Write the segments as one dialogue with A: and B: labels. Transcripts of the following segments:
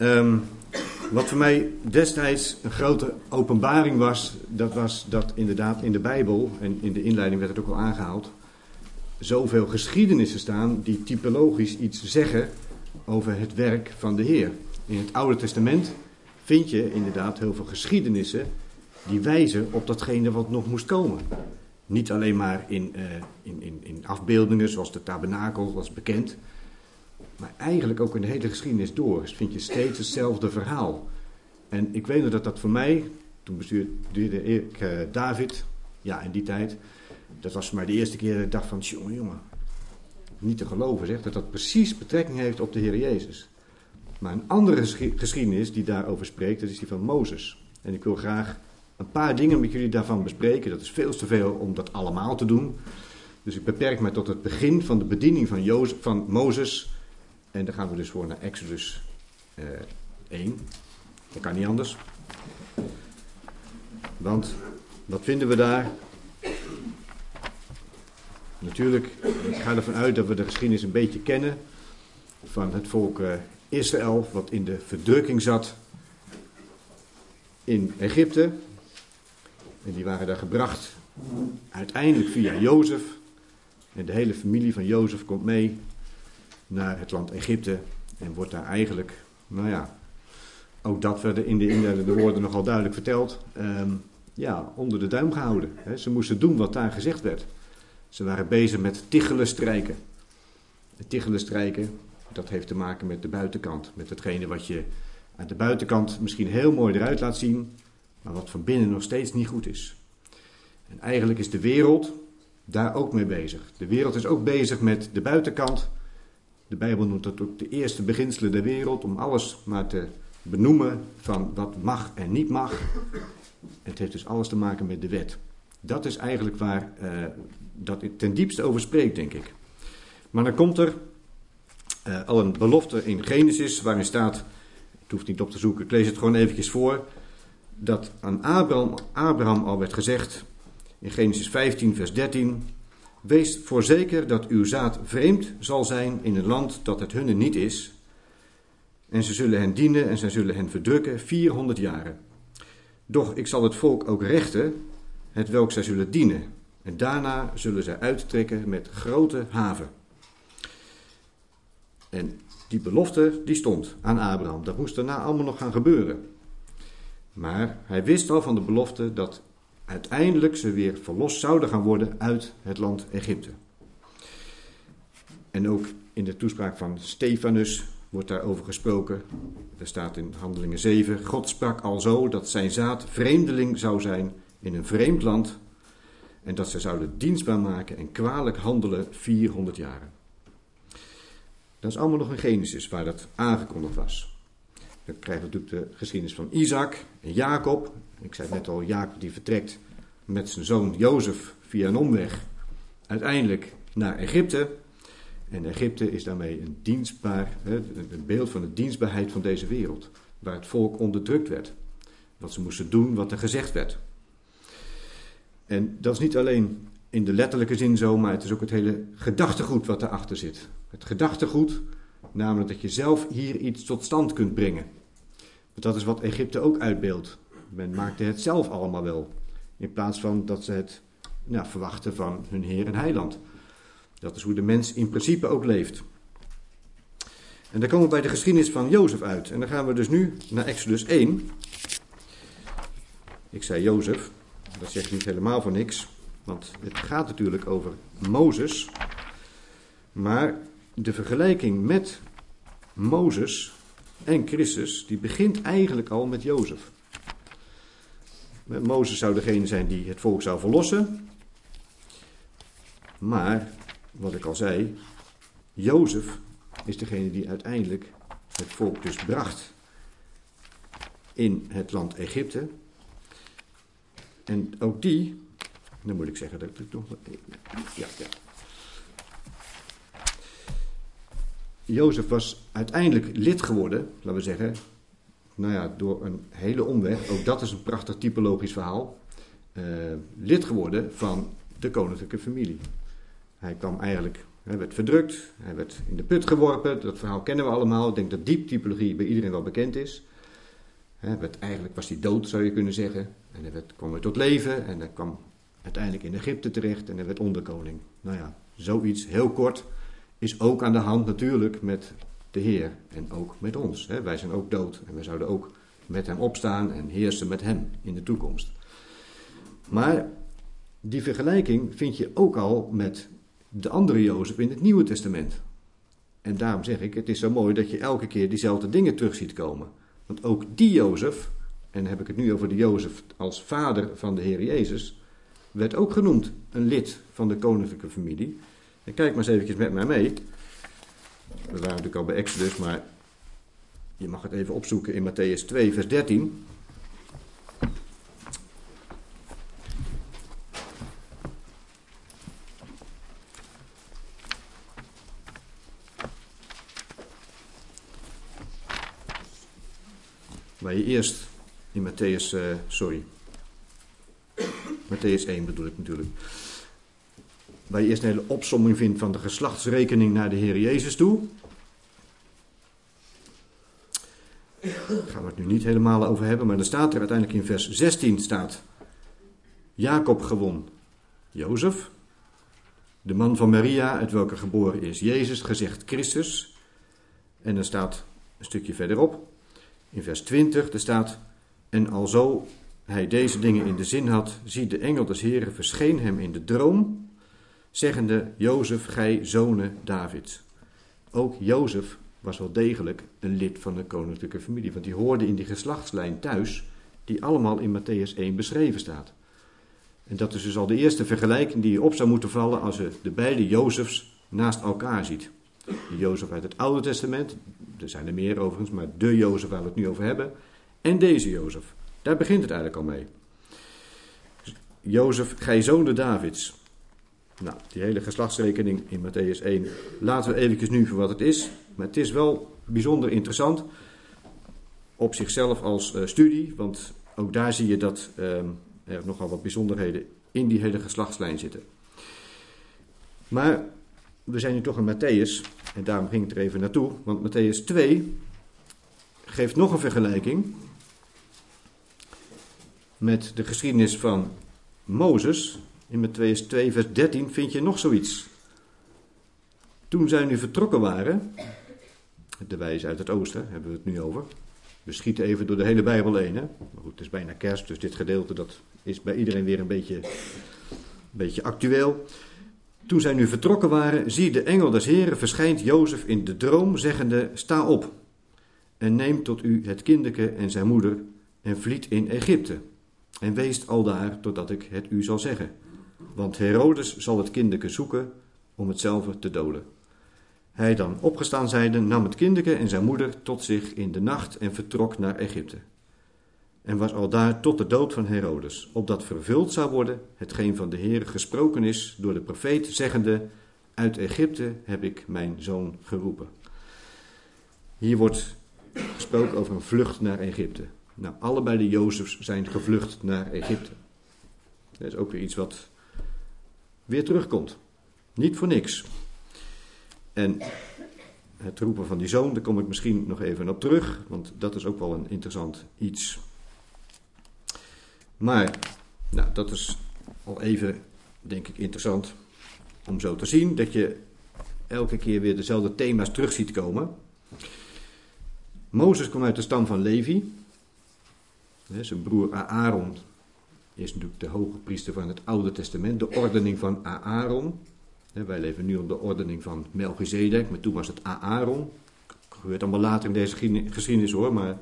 A: Ehm, wat voor mij destijds een grote openbaring was, dat was dat inderdaad in de Bijbel, en in de inleiding werd het ook al aangehaald, zoveel geschiedenissen staan die typologisch iets zeggen over het werk van de Heer. In het Oude Testament vind je inderdaad heel veel geschiedenissen die wijzen op datgene wat nog moest komen. Niet alleen maar in, uh, in, in, in afbeeldingen zoals de tabernakel was bekend, maar eigenlijk ook in de hele geschiedenis door vind je steeds hetzelfde verhaal. En ik weet nog dat dat voor mij, toen bestuurde ik uh, David, ja in die tijd, dat was mij de eerste keer dat ik dacht van, jongen, jongen, niet te geloven zeg, dat dat precies betrekking heeft op de Heer Jezus. Maar een andere geschiedenis die daarover spreekt, dat is die van Mozes. En ik wil graag een paar dingen met jullie daarvan bespreken. Dat is veel te veel om dat allemaal te doen. Dus ik beperk me tot het begin van de bediening van, Jozef, van Mozes. En dan gaan we dus voor naar Exodus eh, 1. Dat kan niet anders. Want wat vinden we daar? Natuurlijk, ik ga ervan uit dat we de geschiedenis een beetje kennen van het volk eh, Israël, wat in de verdrukking zat in Egypte. En die waren daar gebracht uiteindelijk via Jozef. En de hele familie van Jozef komt mee naar het land Egypte en wordt daar eigenlijk, nou ja, ook dat werd in de inleidende woorden nogal duidelijk verteld, ehm, ja, onder de duim gehouden. Ze moesten doen wat daar gezegd werd. Ze waren bezig met tichelen strijken. Tichelen strijken, dat heeft te maken met de buitenkant. Met hetgene wat je aan de buitenkant misschien heel mooi eruit laat zien, maar wat van binnen nog steeds niet goed is. En eigenlijk is de wereld daar ook mee bezig. De wereld is ook bezig met de buitenkant. De Bijbel noemt dat ook de eerste beginselen der wereld, om alles maar te benoemen van wat mag en niet mag. Het heeft dus alles te maken met de wet. Dat is eigenlijk waar uh, dat ten diepste over spreekt, denk ik. Maar dan komt er uh, al een belofte in Genesis waarin staat, het hoeft niet op te zoeken, ik lees het gewoon eventjes voor, dat aan Abraham, Abraham al werd gezegd in Genesis 15, vers 13, Wees voorzeker dat uw zaad vreemd zal zijn in een land dat het hunne niet is. En ze zullen hen dienen en zij zullen hen verdrukken 400 jaren. Doch ik zal het volk ook rechten, het welk zij zullen dienen. En daarna zullen zij uittrekken met grote haven. En die belofte die stond aan Abraham. Dat moest daarna allemaal nog gaan gebeuren. Maar hij wist al van de belofte dat uiteindelijk ze weer verlost zouden gaan worden uit het land Egypte. En ook in de toespraak van Stefanus wordt daarover gesproken. Er staat in Handelingen 7: God sprak al zo dat zijn zaad vreemdeling zou zijn in een vreemd land. En dat ze zouden dienstbaar maken en kwalijk handelen 400 jaren. Dat is allemaal nog in Genesis waar dat aangekondigd was. Dan krijgen we natuurlijk de geschiedenis van Isaac en Jacob. Ik zei net al, Jacob die vertrekt met zijn zoon Jozef via een omweg uiteindelijk naar Egypte. En Egypte is daarmee een dienstbaar, een beeld van de dienstbaarheid van deze wereld. Waar het volk onderdrukt werd. Wat ze moesten doen, wat er gezegd werd. En dat is niet alleen in de letterlijke zin zo, maar het is ook het hele gedachtegoed wat erachter zit. Het gedachtegoed, namelijk dat je zelf hier iets tot stand kunt brengen. Dat is wat Egypte ook uitbeeldt. Men maakte het zelf allemaal wel. In plaats van dat ze het nou, verwachten van hun Heer en Heiland. Dat is hoe de mens in principe ook leeft. En dan komen we bij de geschiedenis van Jozef uit. En dan gaan we dus nu naar Exodus 1. Ik zei Jozef, dat zegt niet helemaal voor niks. Want het gaat natuurlijk over Mozes. Maar de vergelijking met Mozes en Christus, die begint eigenlijk al met Jozef. Mozes zou degene zijn die het volk zou verlossen. Maar, wat ik al zei, Jozef is degene die uiteindelijk het volk dus bracht in het land Egypte. En ook die, dan moet ik zeggen dat ik nog. Ja, ja. Jozef was uiteindelijk lid geworden, laten we zeggen, nou ja, door een hele omweg, ook dat is een prachtig typologisch verhaal, uh, lid geworden van de koninklijke familie. Hij kwam eigenlijk Hij werd verdrukt, hij werd in de put geworpen. Dat verhaal kennen we allemaal. Ik denk dat diep typologie bij iedereen wel bekend is. Hij werd, eigenlijk was hij dood, zou je kunnen zeggen. En hij werd, kwam weer tot leven en hij kwam uiteindelijk in Egypte terecht en hij werd onderkoning. Nou ja, zoiets heel kort is ook aan de hand natuurlijk met de Heer en ook met ons. Wij zijn ook dood en wij zouden ook met hem opstaan en heersen met hem in de toekomst. Maar die vergelijking vind je ook al met de andere Jozef in het Nieuwe Testament. En daarom zeg ik, het is zo mooi dat je elke keer diezelfde dingen terug ziet komen. Want ook die Jozef, en dan heb ik het nu over de Jozef als vader van de Heer Jezus, werd ook genoemd een lid van de koninklijke familie. En kijk maar eens eventjes met mij mee. We waren natuurlijk al bij Exodus, maar je mag het even opzoeken in Matthäus 2, vers 13. Waar je eerst in Matthäus, uh, sorry, Matthäus 1 bedoel ik natuurlijk. Waar je eerst een hele opsomming vindt van de geslachtsrekening naar de Heer Jezus toe. Daar gaan we het nu niet helemaal over hebben, maar dan staat er uiteindelijk in vers 16 staat Jacob gewon Jozef, de man van Maria, uit welke geboren is Jezus, gezegd Christus. En dan staat een stukje verderop, in vers 20, er staat, en alzo hij deze dingen in de zin had, zie de engel des Heren verscheen hem in de droom, zeggende, Jozef, gij zonen David. Ook Jozef was wel degelijk een lid van de koninklijke familie, want die hoorde in die geslachtslijn thuis, die allemaal in Matthäus 1 beschreven staat. En dat is dus al de eerste vergelijking die je op zou moeten vallen als je de beide Jozefs naast elkaar ziet. De Jozef uit het Oude Testament, er zijn er meer overigens, maar de Jozef waar we het nu over hebben, en deze Jozef. Daar begint het eigenlijk al mee. Jozef, gij zoon de Davids. Nou, die hele geslachtsrekening in Matthäus 1 laten we eventjes nu voor wat het is. Maar het is wel bijzonder interessant op zichzelf als uh, studie, want ook daar zie je dat uh, er nogal wat bijzonderheden in die hele geslachtslijn zitten. Maar we zijn nu toch in Matthäus, en daarom ging ik er even naartoe, want Matthäus 2 geeft nog een vergelijking met de geschiedenis van Mozes. In Matthäus 2, vers 13 vind je nog zoiets. Toen zij nu vertrokken waren, de wijze uit het oosten hebben we het nu over. We schieten even door de hele Bijbel heen. Hè? Maar goed, het is bijna kerst, dus dit gedeelte dat is bij iedereen weer een beetje, een beetje actueel. Toen zij nu vertrokken waren, zie de engel des Heren verschijnt Jozef in de droom, zeggende: Sta op en neem tot u het kinderke en zijn moeder en vliet in Egypte. En weest aldaar totdat ik het u zal zeggen. Want Herodes zal het kinderke zoeken om hetzelfde te doden. Hij dan opgestaan zijnde, nam het kinderke en zijn moeder tot zich in de nacht en vertrok naar Egypte. En was aldaar tot de dood van Herodes, opdat vervuld zou worden hetgeen van de Heer gesproken is door de profeet, zeggende, uit Egypte heb ik mijn zoon geroepen. Hier wordt gesproken over een vlucht naar Egypte. Nou, allebei de Jozefs zijn gevlucht naar Egypte. Dat is ook weer iets wat weer terugkomt. Niet voor niks. En het roepen van die zoon, daar kom ik misschien nog even op terug, want dat is ook wel een interessant iets. Maar, nou, dat is al even, denk ik, interessant om zo te zien dat je elke keer weer dezelfde thema's terug ziet komen. Mozes kwam uit de stam van Levi. Zijn broer Aaron is natuurlijk de hoge priester van het Oude Testament, de ordening van Aaron. Wij leven nu op de ordening van Melchizedek, maar toen was het Aaron. Dat gebeurt allemaal later in deze geschiedenis hoor, maar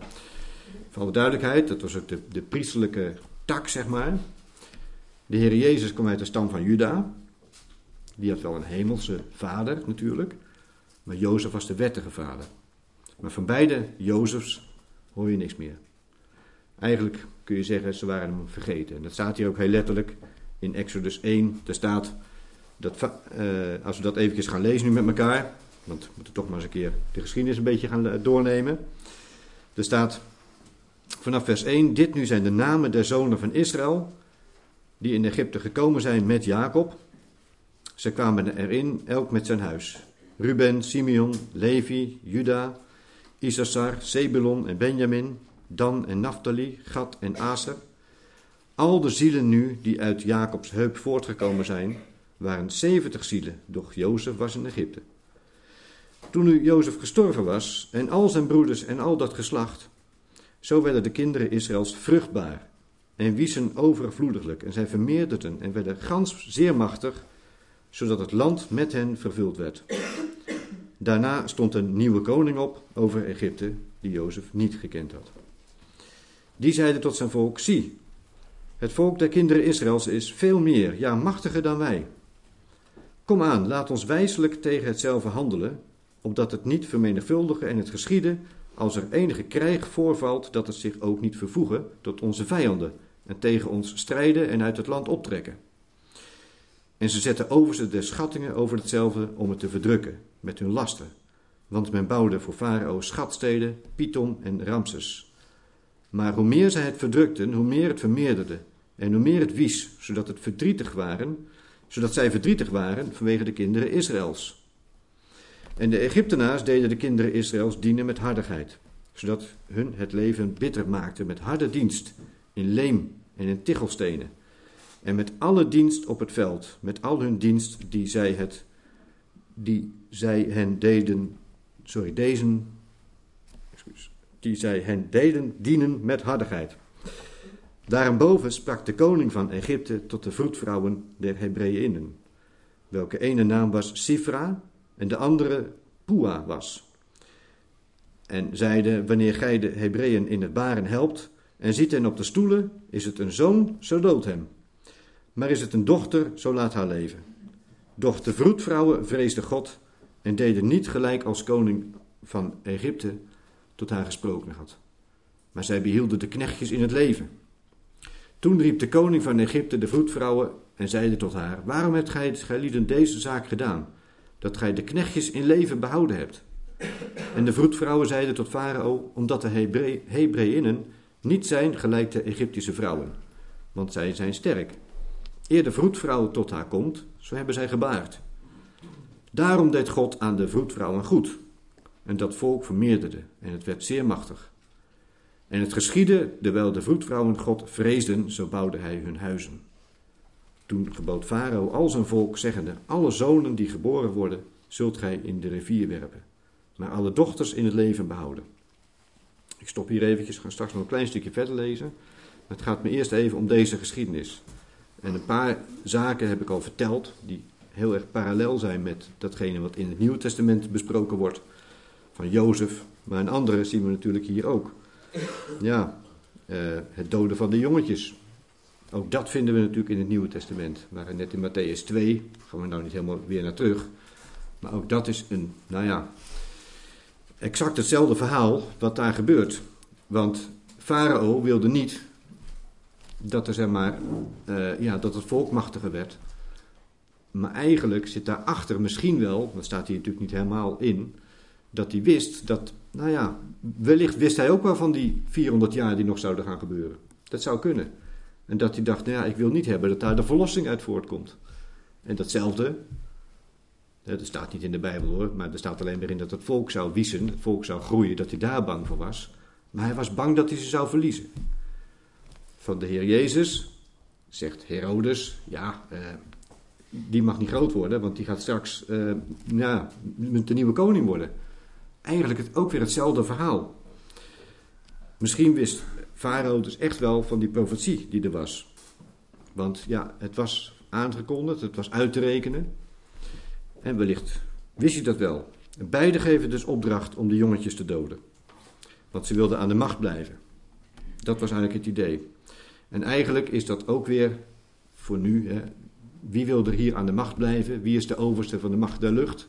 A: voor alle duidelijkheid, dat was ook de, de priesterlijke tak, zeg maar. De Heer Jezus kwam uit de stam van Juda. Die had wel een hemelse vader natuurlijk, maar Jozef was de wettige vader. Maar van beide Jozefs hoor je niks meer. Eigenlijk kun je zeggen, ze waren hem vergeten. En dat staat hier ook heel letterlijk in Exodus 1. Daar staat, dat, uh, als we dat eventjes gaan lezen nu met elkaar, want we moeten toch maar eens een keer de geschiedenis een beetje gaan eh, doornemen. Er staat vanaf vers 1, dit nu zijn de namen der zonen van Israël, die in Egypte gekomen zijn met Jacob. Ze kwamen erin, elk met zijn huis. Ruben, Simeon, Levi, Juda, Issachar, Zebulon en Benjamin, Dan en Naphtali, Gad en Aser. Al de zielen nu die uit Jacobs heup voortgekomen zijn, waren zeventig zielen, doch Jozef was in Egypte. Toen nu Jozef gestorven was en al zijn broeders en al dat geslacht, zo werden de kinderen Israëls vruchtbaar en wiesen overvloediglijk en zij vermeerderden en werden gans zeer machtig, zodat het land met hen vervuld werd. Daarna stond een nieuwe koning op over Egypte, die Jozef niet gekend had. Die zeide tot zijn volk, zie, het volk der kinderen Israëls is veel meer, ja machtiger dan wij. Kom aan, laat ons wijselijk tegen hetzelfde handelen, opdat het niet vermenigvuldigen en het geschieden, als er enige krijg voorvalt, dat het zich ook niet vervoegen tot onze vijanden en tegen ons strijden en uit het land optrekken. En ze zetten overste de schattingen over hetzelfde om het te verdrukken met hun lasten. Want men bouwde voor Farao schatsteden, Python en Ramses. Maar hoe meer zij het verdrukten, hoe meer het vermeerderde en hoe meer het wies, zodat het verdrietig waren, zodat zij verdrietig waren vanwege de kinderen Israëls. En de Egyptenaars deden de kinderen Israëls dienen met hardigheid, zodat hun het leven bitter maakte met harde dienst in leem en in tichelstenen. En met alle dienst op het veld, met al hun dienst die zij, het, die zij hen deden, sorry, deze, die zij hen deden dienen met hardigheid. Daarboven sprak de koning van Egypte tot de vroedvrouwen der Hebreeënen, welke ene naam was Sifra en de andere Pua was. En zeide, wanneer gij de Hebreeën in het baren helpt en ziet hen op de stoelen, is het een zoon, zo dood hem. Maar is het een dochter, zo laat haar leven. Doch de vroedvrouwen vreesden God en deden niet gelijk als koning van Egypte tot haar gesproken had. Maar zij behielden de knechtjes in het leven. Toen riep de koning van Egypte de vroedvrouwen en zeide tot haar: Waarom hebt gij, gij deze zaak gedaan? Dat gij de knechtjes in leven behouden hebt. En de vroedvrouwen zeiden tot Farao: Omdat de Hebre Hebreeënnen niet zijn gelijk de Egyptische vrouwen, want zij zijn sterk. Eer de vroedvrouw tot haar komt, zo hebben zij gebaard. Daarom deed God aan de vroedvrouwen goed. En dat volk vermeerderde en het werd zeer machtig. En het geschiedde, terwijl de vroedvrouwen God vreesden, zo bouwde hij hun huizen. Toen gebood Farao al zijn volk, zeggende: Alle zonen die geboren worden, zult gij in de rivier werpen, maar alle dochters in het leven behouden. Ik stop hier eventjes, ga straks nog een klein stukje verder lezen. het gaat me eerst even om deze geschiedenis. En een paar zaken heb ik al verteld, die heel erg parallel zijn met datgene wat in het Nieuwe Testament besproken wordt van Jozef. Maar een andere zien we natuurlijk hier ook. Ja, uh, het doden van de jongetjes. Ook dat vinden we natuurlijk in het Nieuwe Testament. Waren net in Matthäus 2, gaan we nou niet helemaal weer naar terug. Maar ook dat is een, nou ja, exact hetzelfde verhaal wat daar gebeurt. Want Farao wilde niet dat er zeg maar, uh, ja, dat het volk machtiger werd. Maar eigenlijk zit daarachter misschien wel, dat staat hier natuurlijk niet helemaal in, dat hij wist dat, nou ja, wellicht wist hij ook wel van die 400 jaar die nog zouden gaan gebeuren. Dat zou kunnen. En dat hij dacht, nou ja, ik wil niet hebben dat daar de verlossing uit voortkomt. En datzelfde, dat staat niet in de Bijbel hoor, maar er staat alleen maar in dat het volk zou wiezen, het volk zou groeien, dat hij daar bang voor was. Maar hij was bang dat hij ze zou verliezen. Van de Heer Jezus zegt Herodes, ja, eh, die mag niet groot worden, want die gaat straks eh, ja, de nieuwe koning worden. Eigenlijk het, ook weer hetzelfde verhaal. Misschien wist Farao dus echt wel van die profetie die er was. Want ja, het was aangekondigd, het was uit te rekenen. En wellicht wist hij dat wel. En beide geven dus opdracht om de jongetjes te doden. Want ze wilden aan de macht blijven. Dat was eigenlijk het idee. En eigenlijk is dat ook weer voor nu. Hè, wie wil er hier aan de macht blijven? Wie is de overste van de macht der lucht?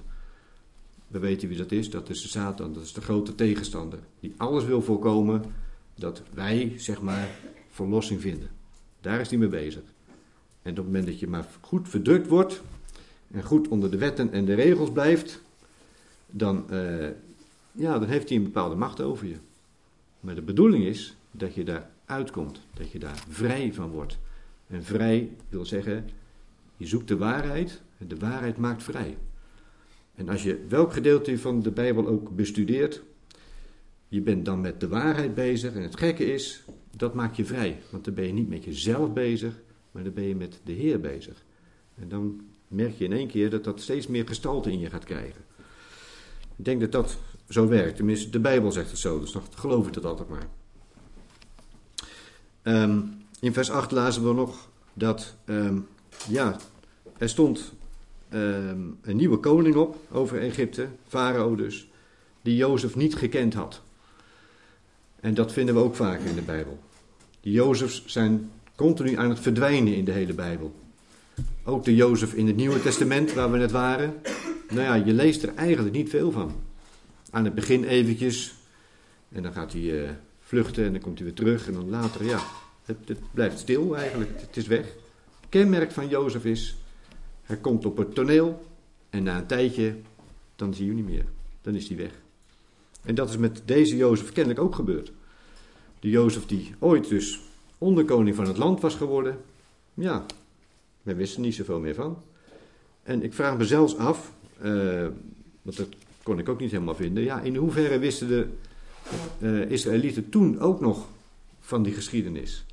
A: We weten wie dat is. Dat is de Satan. Dat is de grote tegenstander. Die alles wil voorkomen dat wij, zeg maar, verlossing vinden. Daar is hij mee bezig. En op het moment dat je maar goed verdrukt wordt en goed onder de wetten en de regels blijft, dan, uh, ja, dan heeft hij een bepaalde macht over je. Maar de bedoeling is dat je daar uitkomt, dat je daar vrij van wordt. En vrij wil zeggen, je zoekt de waarheid De waarheid maakt vrij. En als je welk gedeelte van de Bijbel ook bestudeert, je bent dan met de waarheid bezig. En het gekke is, dat maakt je vrij. Want dan ben je niet met jezelf bezig, maar dan ben je met de Heer bezig. En dan merk je in één keer dat dat steeds meer gestalte in je gaat krijgen. Ik denk dat dat zo werkt. Tenminste, de Bijbel zegt het zo, dus dan geloof ik dat altijd maar. Ehm, in vers 8 lazen we nog dat, ehm, ja, er stond ehm, een nieuwe koning op over Egypte, Farao dus, die Jozef niet gekend had. En dat vinden we ook vaak in de Bijbel. Die Jozefs zijn continu aan het verdwijnen in de hele Bijbel. Ook de Jozef in het Nieuwe Testament, waar we net waren. Nou ja, je leest er eigenlijk niet veel van. Aan het begin eventjes. En dan gaat hij uh, vluchten en dan komt hij weer terug. En dan later, ja, het, het, blijft stil eigenlijk. Het is weg. Kenmerk van Jozef is, hij komt op het toneel. En na een tijdje, dan zie je hem niet meer. Dan is hij weg. En dat is met deze Jozef kennelijk ook gebeurd. De Jozef die ooit dus onderkoning van het land was geworden. Ja, men wist er niet zoveel meer van. En ik vraag me zelfs af, uh, want dat kon ik ook niet helemaal vinden. Ja, in hoeverre wisten de uh, Israëlieten toen ook nog van die geschiedenis?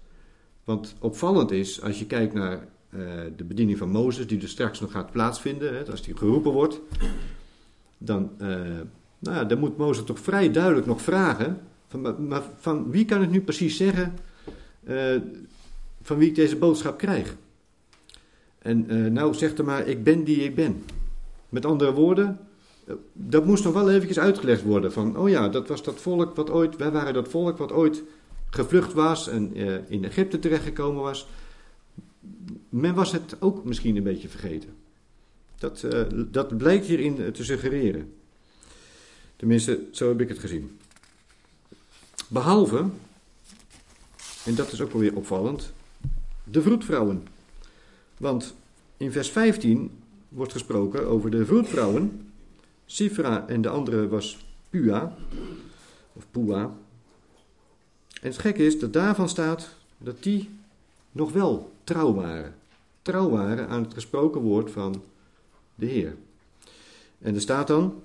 A: Want opvallend is, als je kijkt naar de bediening van Mozes, die er straks nog gaat plaatsvinden, hè, als die geroepen wordt, dan, nou ja, dan moet Mozes toch vrij duidelijk nog vragen: van, maar, van wie kan ik nu precies zeggen van wie ik deze boodschap krijg? En nou zegt er maar, ik ben die ik ben. Met andere woorden, eh, dat moest nog wel eventjes uitgelegd worden. Van, oh ja, dat was dat volk wat ooit, wij waren dat volk wat ooit gevlucht was en in Egypte terechtgekomen was. Men was het ook misschien een beetje vergeten. Dat, uh, dat blijkt hierin te suggereren. Tenminste, zo heb ik het gezien. Behalve, en dat is ook wel weer opvallend, de vroedvrouwen. Want in vers 15 wordt gesproken over de vroedvrouwen. Sifra en de andere was Pua, of Pua. En het gekke is dat daarvan staat dat die nog wel trouw waren. Trouw waren aan het gesproken woord van de Heer. En er staat dan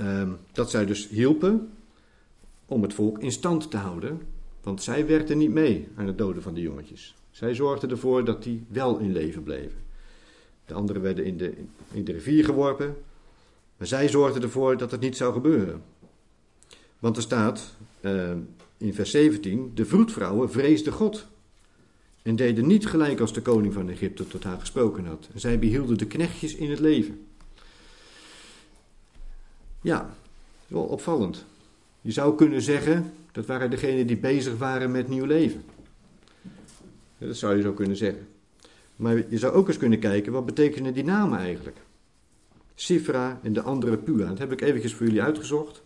A: um, dat zij dus hielpen om het volk in stand te houden, want zij werkten niet mee aan het doden van de jongetjes. Zij zorgden ervoor dat die wel in leven bleven. De anderen werden in de, in de rivier geworpen, maar zij zorgden ervoor dat het niet zou gebeuren. Want er staat uh, in vers 17: De vroedvrouwen vreesden God. En deden niet gelijk als de koning van Egypte tot haar gesproken had. Zij behielden de knechtjes in het leven. Ja, wel opvallend. Je zou kunnen zeggen, dat waren degenen die bezig waren met nieuw leven. Dat zou je zo kunnen zeggen. Maar je zou ook eens kunnen kijken, wat betekenen die namen eigenlijk? Sifra en de andere Pua. Dat heb ik eventjes voor jullie uitgezocht.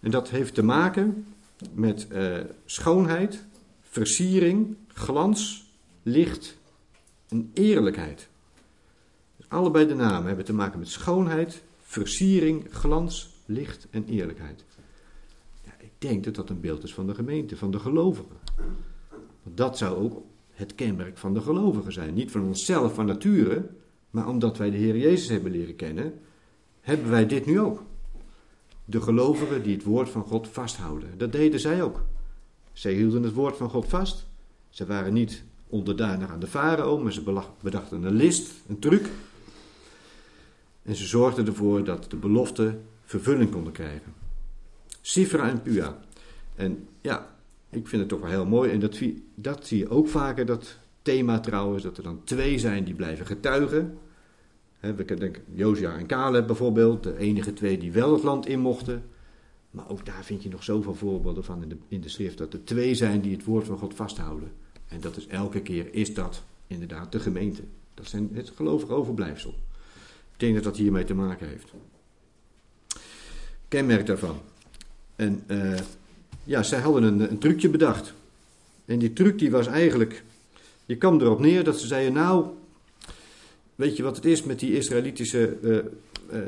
A: En dat heeft te maken met uh, schoonheid, versiering, glans, licht en eerlijkheid. Allebei de namen hebben te maken met schoonheid, versiering, glans, licht en eerlijkheid. Ja, ik denk dat dat een beeld is van de gemeente, van de gelovigen. Dat zou ook het kenmerk van de gelovigen zijn. Niet van onszelf van nature, maar omdat wij de Heer Jezus hebben leren kennen, hebben wij dit nu ook. De gelovigen die het woord van God vasthouden. Dat deden zij ook. Zij hielden het woord van God vast. Ze waren niet onderdanig aan de farao, maar ze bedachten een list, een truc. En ze zorgden ervoor dat de beloften vervulling konden krijgen. Sifra en Pua. En ja, ik vind het toch wel heel mooi. En dat, dat zie je ook vaker, dat thema trouwens, dat er dan twee zijn die blijven getuigen. He, we denken Josia en Caleb bijvoorbeeld, de enige twee die wel het land in mochten. Maar ook daar vind je nog zoveel voorbeelden van in de, in de schrift, dat er twee zijn die het woord van God vasthouden. En dat is elke keer, is dat inderdaad de gemeente. Dat zijn het gelovige overblijfsel. Ik denk dat dat hiermee te maken heeft. Kenmerk daarvan. En uh, ja, zij hadden een, een trucje bedacht. En die truc die was eigenlijk, je kwam erop neer dat ze zeiden, nou, weet je wat het is met die Israëlitische uh, uh,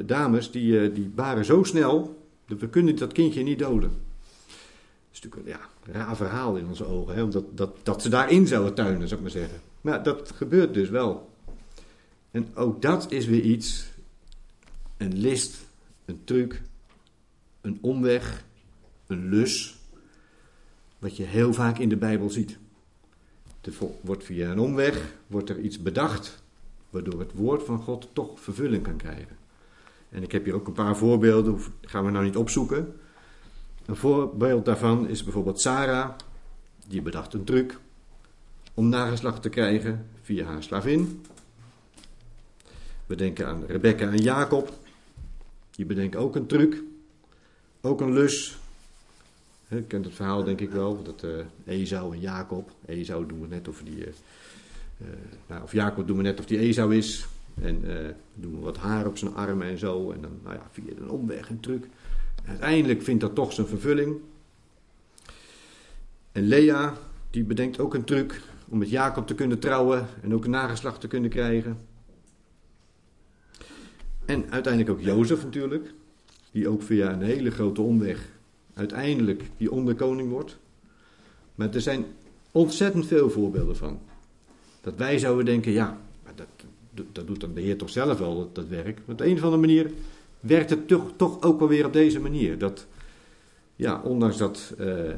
A: dames, die, die baren zo snel, we kunnen dat kindje niet doden. Dat is natuurlijk ja, een raar verhaal in onze ogen, hè, omdat dat, dat ze daarin zouden tuinen, zou ik maar zeggen. Maar dat gebeurt dus wel. En ook dat is weer iets, een list, een truc, een omweg, een lus, wat je heel vaak in de Bijbel ziet. Er wordt via een omweg wordt er iets bedacht, waardoor het woord van God toch vervulling kan krijgen. En ik heb hier ook een paar voorbeelden, gaan we nou niet opzoeken. Een voorbeeld daarvan is bijvoorbeeld Sarah, die bedacht een truc om nageslacht te krijgen via haar slavin. We denken aan Rebecca en Jacob, die bedenken ook een truc, ook een lus. Je kent het verhaal denk ik wel, dat uh, Esau en Jacob, Esau doen we net of die, uh, nou, of Jacob doen we net of die Esau is. En uh, doen wat haar op zijn armen en zo. En dan, nou ja, via een omweg, een truc. uiteindelijk vindt dat toch zijn vervulling. En Lea, die bedenkt ook een truc om met Jacob te kunnen trouwen en ook een nageslacht te kunnen krijgen. En uiteindelijk ook Jozef natuurlijk, die ook via een hele grote omweg uiteindelijk die onderkoning wordt. Maar er zijn ontzettend veel voorbeelden van. Dat wij zouden denken, ja, dat, doet dan de Heer toch zelf wel, dat, werk. Maar op een of andere manier werkt het toch, ook wel weer op deze manier. Dat, ja, ondanks dat, uh,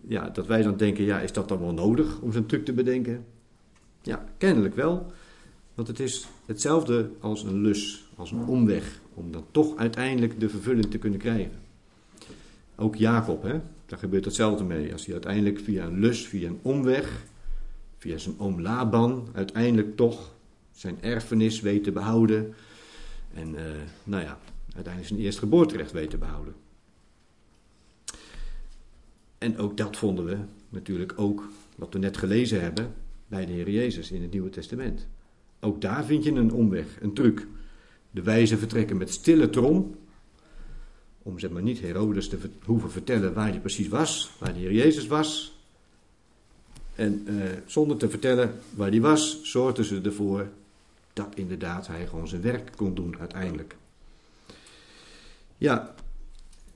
A: ja, dat wij dan denken, ja, is dat dan wel nodig om zo'n truc te bedenken? Ja, kennelijk wel. Want het is hetzelfde als een lus, als een omweg, om dan toch uiteindelijk de vervulling te kunnen krijgen. Ook Jacob, hè, daar gebeurt hetzelfde mee. Als hij uiteindelijk via een lus, via een omweg, via zijn oom Laban, uiteindelijk toch zijn erfenis weet te behouden. En uh, nou ja, uiteindelijk zijn eerste geboorterecht te behouden. En ook dat vonden we natuurlijk ook, wat we net gelezen hebben, bij de Heer Jezus in het Nieuwe Testament. Ook daar vind je een omweg, een truc. De wijze vertrekken met stille trom, om zeg maar niet Herodes te hoeven vertellen waar hij precies was, waar de Heer Jezus was. En uh, zonder te vertellen waar hij was, zorgden ze ervoor dat inderdaad hij gewoon zijn werk kon doen uiteindelijk. Ja,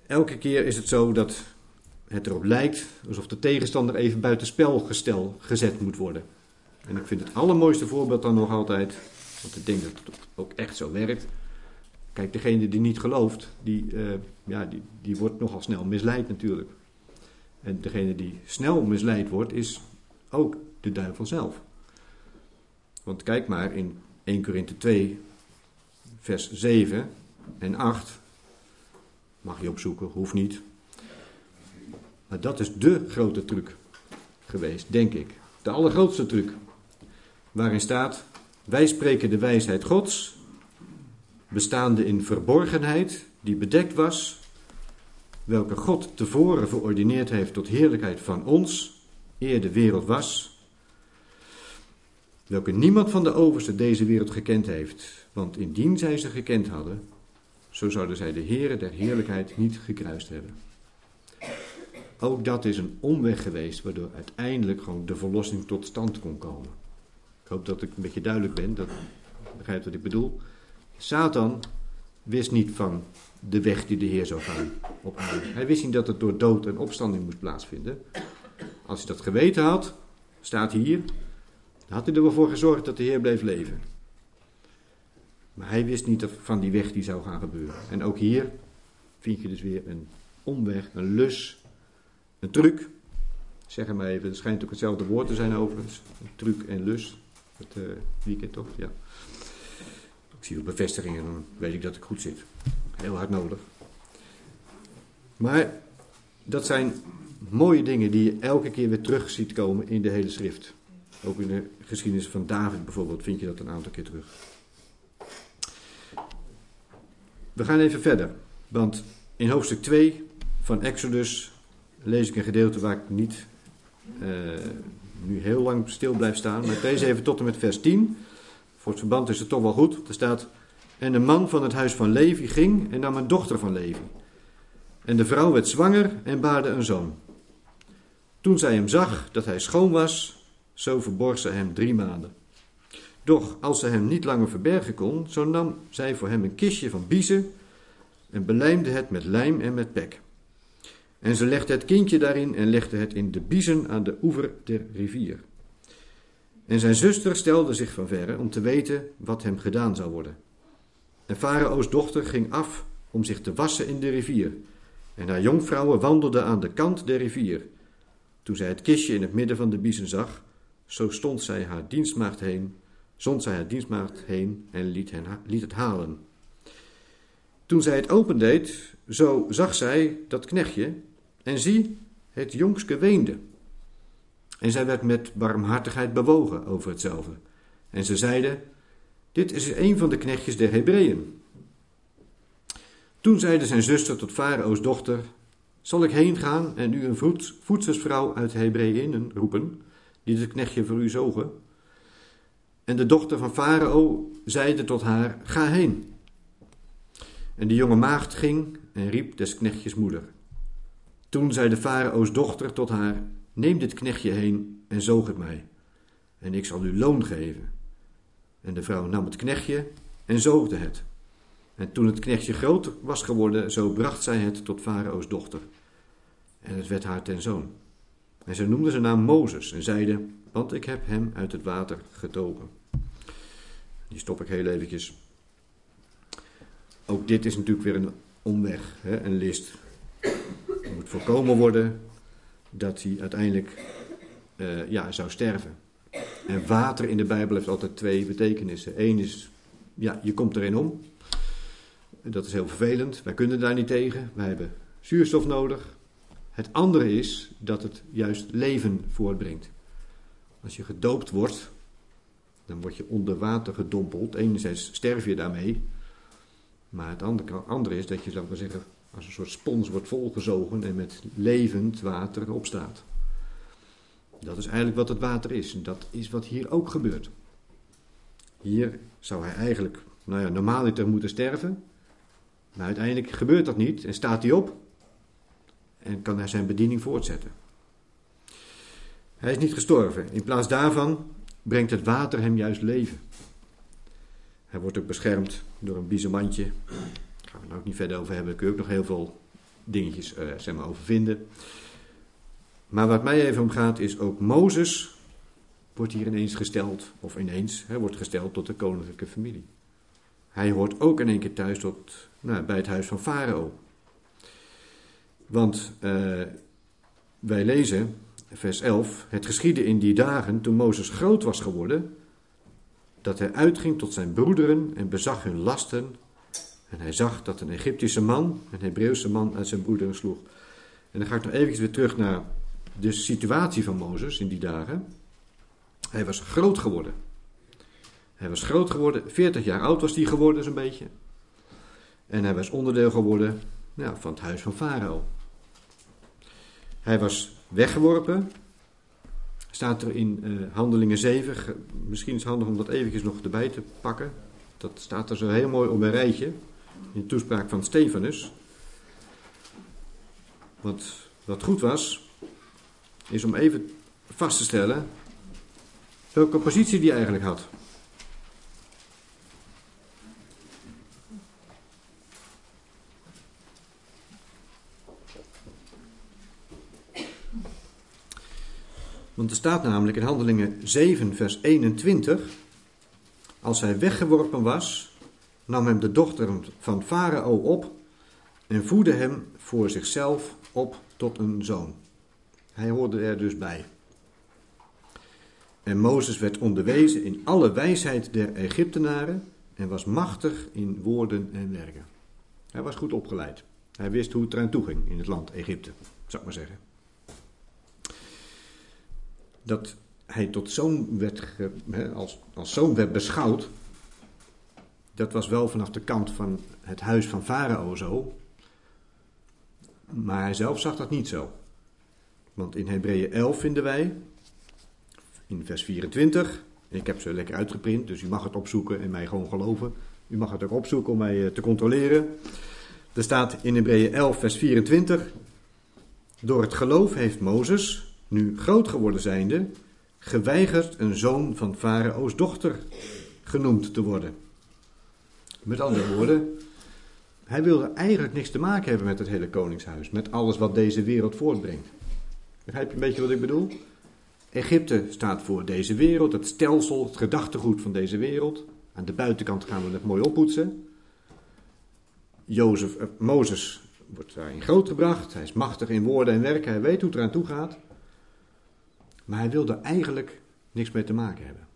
A: elke keer is het zo dat het erop lijkt alsof de tegenstander even buitenspel gestel, gezet moet worden. En ik vind het allermooiste voorbeeld dan nog altijd, want ik denk dat het ook echt zo werkt. Kijk, degene die niet gelooft, die, uh, ja, die, die wordt nogal snel misleid natuurlijk. En degene die snel misleid wordt, is ook de duivel zelf. Want kijk maar in 1 Korinthe 2, vers 7 en 8. Mag je opzoeken, hoeft niet. Maar dat is de grote truc geweest, denk ik. De allergrootste truc. Waarin staat: Wij spreken de wijsheid Gods, bestaande in verborgenheid, die bedekt was, welke God tevoren verordineerd heeft tot heerlijkheid van ons, eer de wereld was welke niemand van de oversten deze wereld gekend heeft. Want indien zij ze gekend hadden, zo zouden zij de Heere der heerlijkheid niet gekruist hebben. Ook dat is een omweg geweest, waardoor uiteindelijk gewoon de verlossing tot stand kon komen. Ik hoop dat ik een beetje duidelijk ben, dat begrijpt wat ik bedoel. Satan wist niet van de weg die de Heer zou gaan op aarde. Hij wist niet dat het door dood en opstanding moest plaatsvinden. Als hij dat geweten had, staat hier, had hij er wel voor gezorgd dat de Heer bleef leven. Maar hij wist niet van die weg die zou gaan gebeuren. En ook hier vind je dus weer een omweg, een lus, een truc. Zeg maar even, het schijnt ook hetzelfde woord te zijn overigens. Truc en lus. Het uh, weekend toch? Ja. Ik zie ook bevestigingen, dan weet ik dat ik goed zit. Heel hard nodig. Maar dat zijn mooie dingen die je elke keer weer terug ziet komen in de hele schrift. Ook in de geschiedenis van David bijvoorbeeld vind je dat een aantal keer terug. We gaan even verder, want in hoofdstuk 2 van Exodus lees ik een gedeelte waar ik niet uh, nu heel lang stil blijf staan, maar ik lees even tot en met vers 10. Voor het verband is het toch wel goed. Er staat: En de man van het huis van Levi ging en nam een dochter van Levi. En de vrouw werd zwanger en baarde een zoon. Toen zij hem zag dat hij schoon was, zo verborg ze hem drie maanden. Doch als ze hem niet langer verbergen kon, zo nam zij voor hem een kistje van biezen en belijmde het met lijm en met pek. En ze legde het kindje daarin en legde het in de biezen aan de oever der rivier. En zijn zuster stelde zich van verre om te weten wat hem gedaan zou worden. En Farao's dochter ging af om zich te wassen in de rivier. En haar jonkvrouwen wandelden aan de kant der rivier. Toen zij het kistje in het midden van de biezen zag, zo stond zij haar dienstmaagd heen, zond zij haar dienstmaagd heen en liet, hen, liet het halen. Toen zij het opendeed, zo zag zij dat knechtje, en zie, het jongske weende. En zij werd met barmhartigheid bewogen over hetzelfde. En ze zeiden, dit is een van de knechtjes der Hebreeën. Toen zeide zijn zuster tot Farao's dochter, zal ik heen gaan en u een voedsersvrouw uit Hebreeën roepen, die het knechtje voor u zogen? En de dochter van Farao zeide tot haar, ga heen. En de jonge maagd ging en riep des knechtjes moeder. Toen zei de Farao's dochter tot haar, neem dit knechtje heen en zoog het mij, en ik zal u loon geven. En de vrouw nam het knechtje en zoogde het. En toen het knechtje groot was geworden, zo bracht zij het tot Farao's dochter. En het werd haar ten zoon. En zij noemde zijn naam Mozes en zeide, want ik heb hem uit het water getogen. Die stop ik heel eventjes. Ook dit is natuurlijk weer een omweg, hè, een list. Er moet voorkomen worden dat hij uiteindelijk uh, ja, zou sterven. En water in de Bijbel heeft altijd twee betekenissen. Eén is, ja, je komt erin om. Dat is heel vervelend. Wij kunnen daar niet tegen. Wij hebben zuurstof nodig. Het andere is dat het juist leven voortbrengt. Als je gedoopt wordt, dan word je onder water gedompeld. Enerzijds sterf je daarmee. Maar het andere, andere is dat je, zou ik maar zeggen, als een soort spons wordt volgezogen en met levend water opstaat. Dat is eigenlijk wat het water is. Dat is wat hier ook gebeurt. Hier zou hij eigenlijk, nou ja, normaliter moeten sterven. Maar uiteindelijk gebeurt dat niet en staat hij op en kan hij zijn bediening voortzetten. Hij is niet gestorven. In plaats daarvan brengt het water hem juist leven. Hij wordt ook beschermd door een biezenmandje. Daar gaan we het ook niet verder over hebben. Daar kun je ook nog heel veel dingetjes uh, zeg maar, over vinden. Maar wat mij even om gaat is ook Mozes wordt hier ineens gesteld, of ineens, hij wordt gesteld tot de koninklijke familie. Hij hoort ook in één keer thuis tot, nou, bij het huis van Farao. Want uh, wij lezen, vers 11, het geschiedde in die dagen toen Mozes groot was geworden, dat hij uitging tot zijn broederen en bezag hun lasten. En hij zag dat een Egyptische man, een Hebreeuwse man, uit zijn broederen sloeg. En dan ga ik nog even weer terug naar de situatie van Mozes in die dagen. Hij was groot geworden. Hij was groot geworden, 40 jaar oud was hij geworden zo'n beetje. En hij was onderdeel geworden van het huis van Farao. Hij was weggeworpen. Staat er in uh, Handelingen 7. Misschien is het handig om dat eventjes nog erbij te pakken. Dat staat er zo heel mooi op een rijtje. In de toespraak van Stefanus. Want wat goed was, is om even vast te stellen welke positie die eigenlijk had. Want er staat namelijk in Handelingen 7, vers 21. Als hij weggeworpen was, nam hem de dochter van Farao op en voedde hem voor zichzelf op tot een zoon. Hij hoorde er dus bij. En Mozes werd onderwezen in alle wijsheid der Egyptenaren en was machtig in woorden en werken. Hij was goed opgeleid. Hij wist hoe het eraan toe ging in het land Egypte, zou ik maar zeggen dat hij tot zoon werd, als, als zoon werd beschouwd, dat was wel vanaf de kant van het huis van Farao zo. Maar hij zelf zag dat niet zo. Want in Hebreeën 11 vinden wij, in vers 24, ik heb ze lekker uitgeprint, dus u mag het opzoeken en mij gewoon geloven. U mag het ook opzoeken om mij eh, te controleren. Er staat in Hebreeën 11, vers 24, door het geloof heeft Mozes, nu groot geworden zijnde, geweigerd een zoon van Farao's dochter genoemd te worden. Met andere woorden, hij wilde eigenlijk niks te maken hebben met het hele koningshuis, met alles wat deze wereld voortbrengt. Begrijp je een beetje wat ik bedoel? Egypte staat voor deze wereld, het stelsel, het gedachtegoed van deze wereld. Aan de buitenkant gaan we het mooi oppoetsen. Jozef, eh, Mozes wordt daarin grootgebracht. Hij is machtig in woorden en werken. Hij weet hoe het eraan toe gaat. Maar hij wil er eigenlijk niks mee te maken hebben.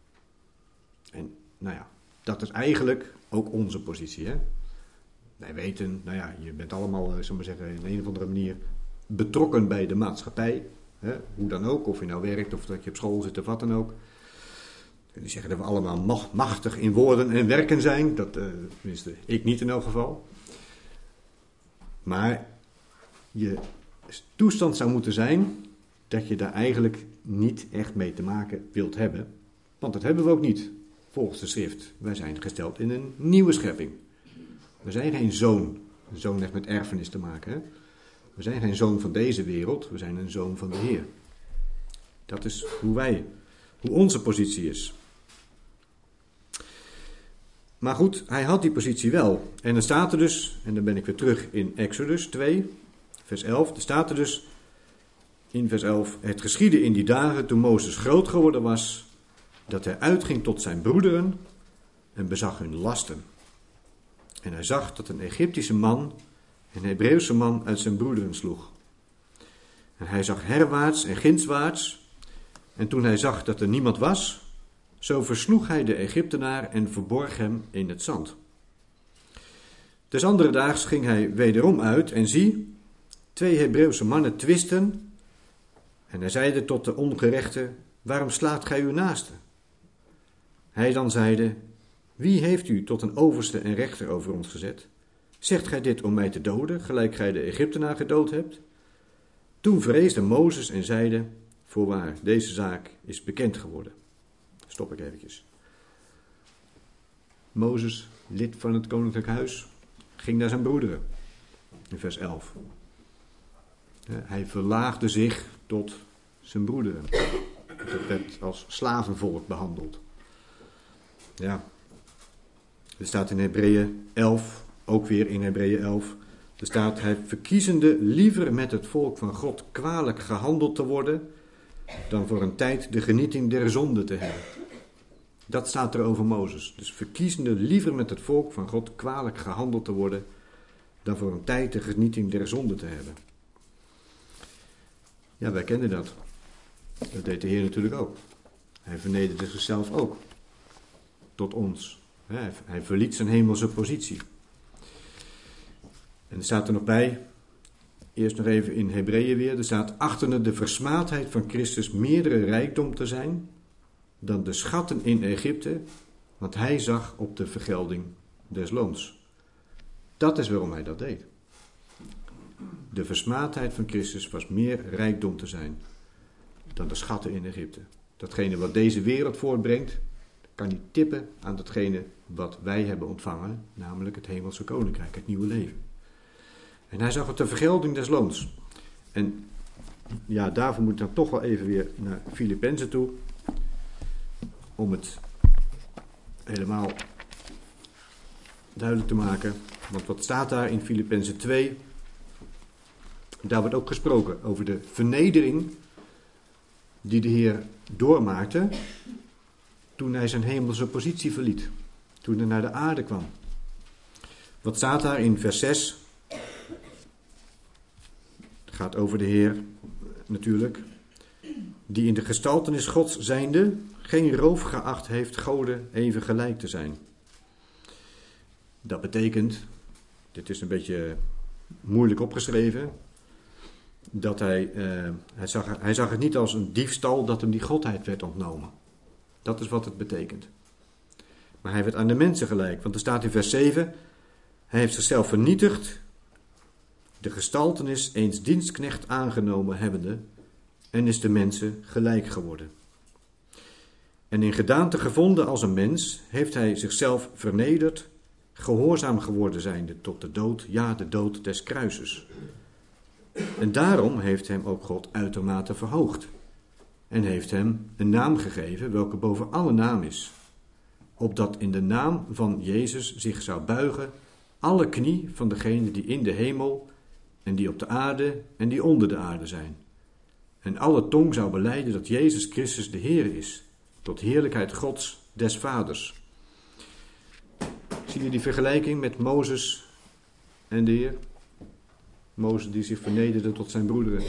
A: En nou ja, dat is eigenlijk ook onze positie. Hè? Wij weten, nou ja, je bent allemaal, uh, maar zeggen, in een of andere manier betrokken bij de maatschappij. Hè? Hoe dan ook, of je nou werkt of dat je op school zit of wat dan ook. Die zeggen dat we allemaal machtig in woorden en werken zijn. Dat, uh, tenminste, ik niet in elk geval. Maar je toestand zou moeten zijn dat je daar eigenlijk niet echt mee te maken wilt hebben. Want dat hebben we ook niet, volgens de schrift. Wij zijn gesteld in een nieuwe schepping. We zijn geen zoon. Een zoon heeft met erfenis te maken. Hè? We zijn geen zoon van deze wereld, we zijn een zoon van de Heer. Dat is hoe wij, hoe onze positie is. Maar goed, hij had die positie wel. En dan staat er dus, en dan ben ik weer terug in Exodus 2, vers 11. Er staat er dus in vers 11: Het geschiedde in die dagen toen Mozes groot geworden was, dat hij uitging tot zijn broederen en bezag hun lasten. En hij zag dat een Egyptische man een Hebreeuwse man uit zijn broederen sloeg. En hij zag herwaarts en gindswaarts. En toen hij zag dat er niemand was, zo versloeg hij de Egyptenaar en verborg hem in het zand. Des andere daags ging hij wederom uit en zie, twee Hebreeuwse mannen twisten. En hij zeide tot de ongerechte, waarom slaat gij uw naaste? Hij dan zeide, wie heeft u tot een overste en rechter over ons gezet? Zegt gij dit om mij te doden, gelijk gij de Egyptenaar gedood hebt? Toen vreesde Mozes en zeide, voorwaar, deze zaak is bekend geworden. Stop ik eventjes. Mozes, lid van het koninklijk huis, ging naar zijn broederen. In vers 11. Hij verlaagde zich tot zijn broederen. Dat werd als slavenvolk behandeld. Ja. Er staat in Hebreeën 11, ook weer in Hebreeën 11. Er staat, hij verkiezende liever met het volk van God kwalijk gehandeld te worden, dan voor een tijd de genieting der zonde te hebben. Dat staat er over Mozes. Dus verkiezende liever met het volk van God kwalijk gehandeld te worden, dan voor een tijd de genieting der zonde te hebben. Ja, wij kennen dat. Dat deed de Heer natuurlijk ook. Hij vernederde zichzelf ook. Tot ons. Hij verliet zijn hemelse positie. En er staat er nog bij, eerst nog even in Hebreeën weer, er staat achter de versmaadheid van Christus meerdere rijkdom te zijn dan de schatten in Egypte, want hij zag op de vergelding des loons. Dat is waarom hij dat deed. De versmaadheid van Christus was meer rijkdom te zijn dan de schatten in Egypte. Datgene wat deze wereld voortbrengt, kan niet tippen aan datgene wat wij hebben ontvangen, namelijk het hemelse koninkrijk, het nieuwe leven. En hij zag het de vergelding des loons. En ja, daarvoor moet ik dan toch wel even weer naar Filippenzen toe. Om het helemaal duidelijk te maken. Want wat staat daar in Filippenzen 2? Daar wordt ook gesproken over de vernedering die de Heer doormaakte toen hij zijn hemelse positie verliet. Toen hij naar de aarde kwam. Wat staat daar in vers 6? gaat over de Heer natuurlijk, die in de gestaltenis Gods zijnde geen roof geacht heeft goden even gelijk te zijn. Dat betekent, dit is een beetje moeilijk opgeschreven, dat hij, uh, hij, zag, hij zag het niet als een diefstal dat hem die godheid werd ontnomen. Dat is wat het betekent. Maar hij werd aan de mensen gelijk, want er staat in vers 7, hij heeft zichzelf vernietigd de gestaltenis eens dienstknecht aangenomen hebbende, en is de mensen gelijk geworden. En in gedaante gevonden als een mens, heeft hij zichzelf vernederd, gehoorzaam geworden zijnde tot de dood, ja, de dood des kruises. En daarom heeft hem ook God uitermate verhoogd. En heeft hem een naam gegeven, welke boven alle naam is. Opdat in de naam van Jezus zich zou buigen alle knie van degene die in de hemel en die op de aarde en die onder de aarde zijn. En alle tong zou beleiden dat Jezus Christus de Heer is, tot heerlijkheid Gods des Vaders. Zie je die vergelijking met Mozes en de Heer? Mozes die zich vernederde tot zijn broederen.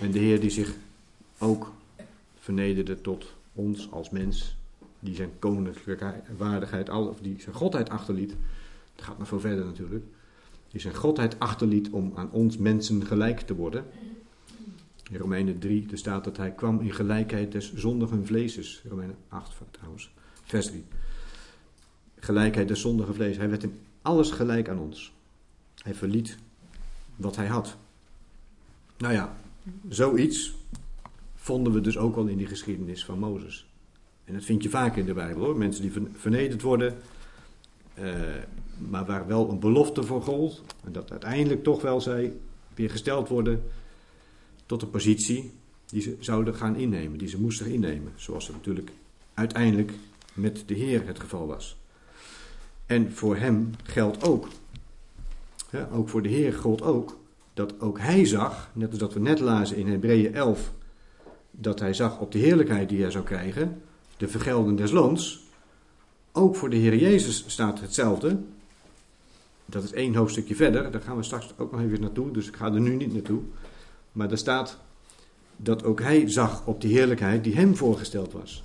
A: En de Heer die zich ook vernederde tot ons als mens. Die zijn koninklijke waardigheid, of die zijn godheid achterliet. Het gaat nog veel verder natuurlijk. Die zijn godheid achterliet om aan ons mensen gelijk te worden. In Romeinen 3 er staat dat hij kwam in gelijkheid des zondigen vleeses. Romeinen 8 trouwens, vers 3. Gelijkheid des zondigen vlees. Hij werd in alles gelijk aan ons. Hij verliet wat hij had. Nou ja, zoiets vonden we dus ook al in die geschiedenis van Mozes. En dat vind je vaak in de Bijbel hoor. Mensen die vernederd worden, uh, maar waar wel een belofte voor gold. En dat uiteindelijk toch wel zij weer gesteld worden tot een positie die ze zouden gaan innemen, die ze moesten innemen. Zoals het natuurlijk uiteindelijk met de Heer het geval was. En voor hem geldt ook, ook voor de Heer geldt ook, dat ook hij zag, net als dat we net lazen in Hebreeën 11, dat hij zag op de heerlijkheid die hij zou krijgen, de vergelding des loons. Ook voor de Heer Jezus staat hetzelfde. Dat is één hoofdstukje verder, daar gaan we straks ook nog even naartoe, dus ik ga er nu niet naartoe. Maar er staat dat ook hij zag op de heerlijkheid die hem voorgesteld was.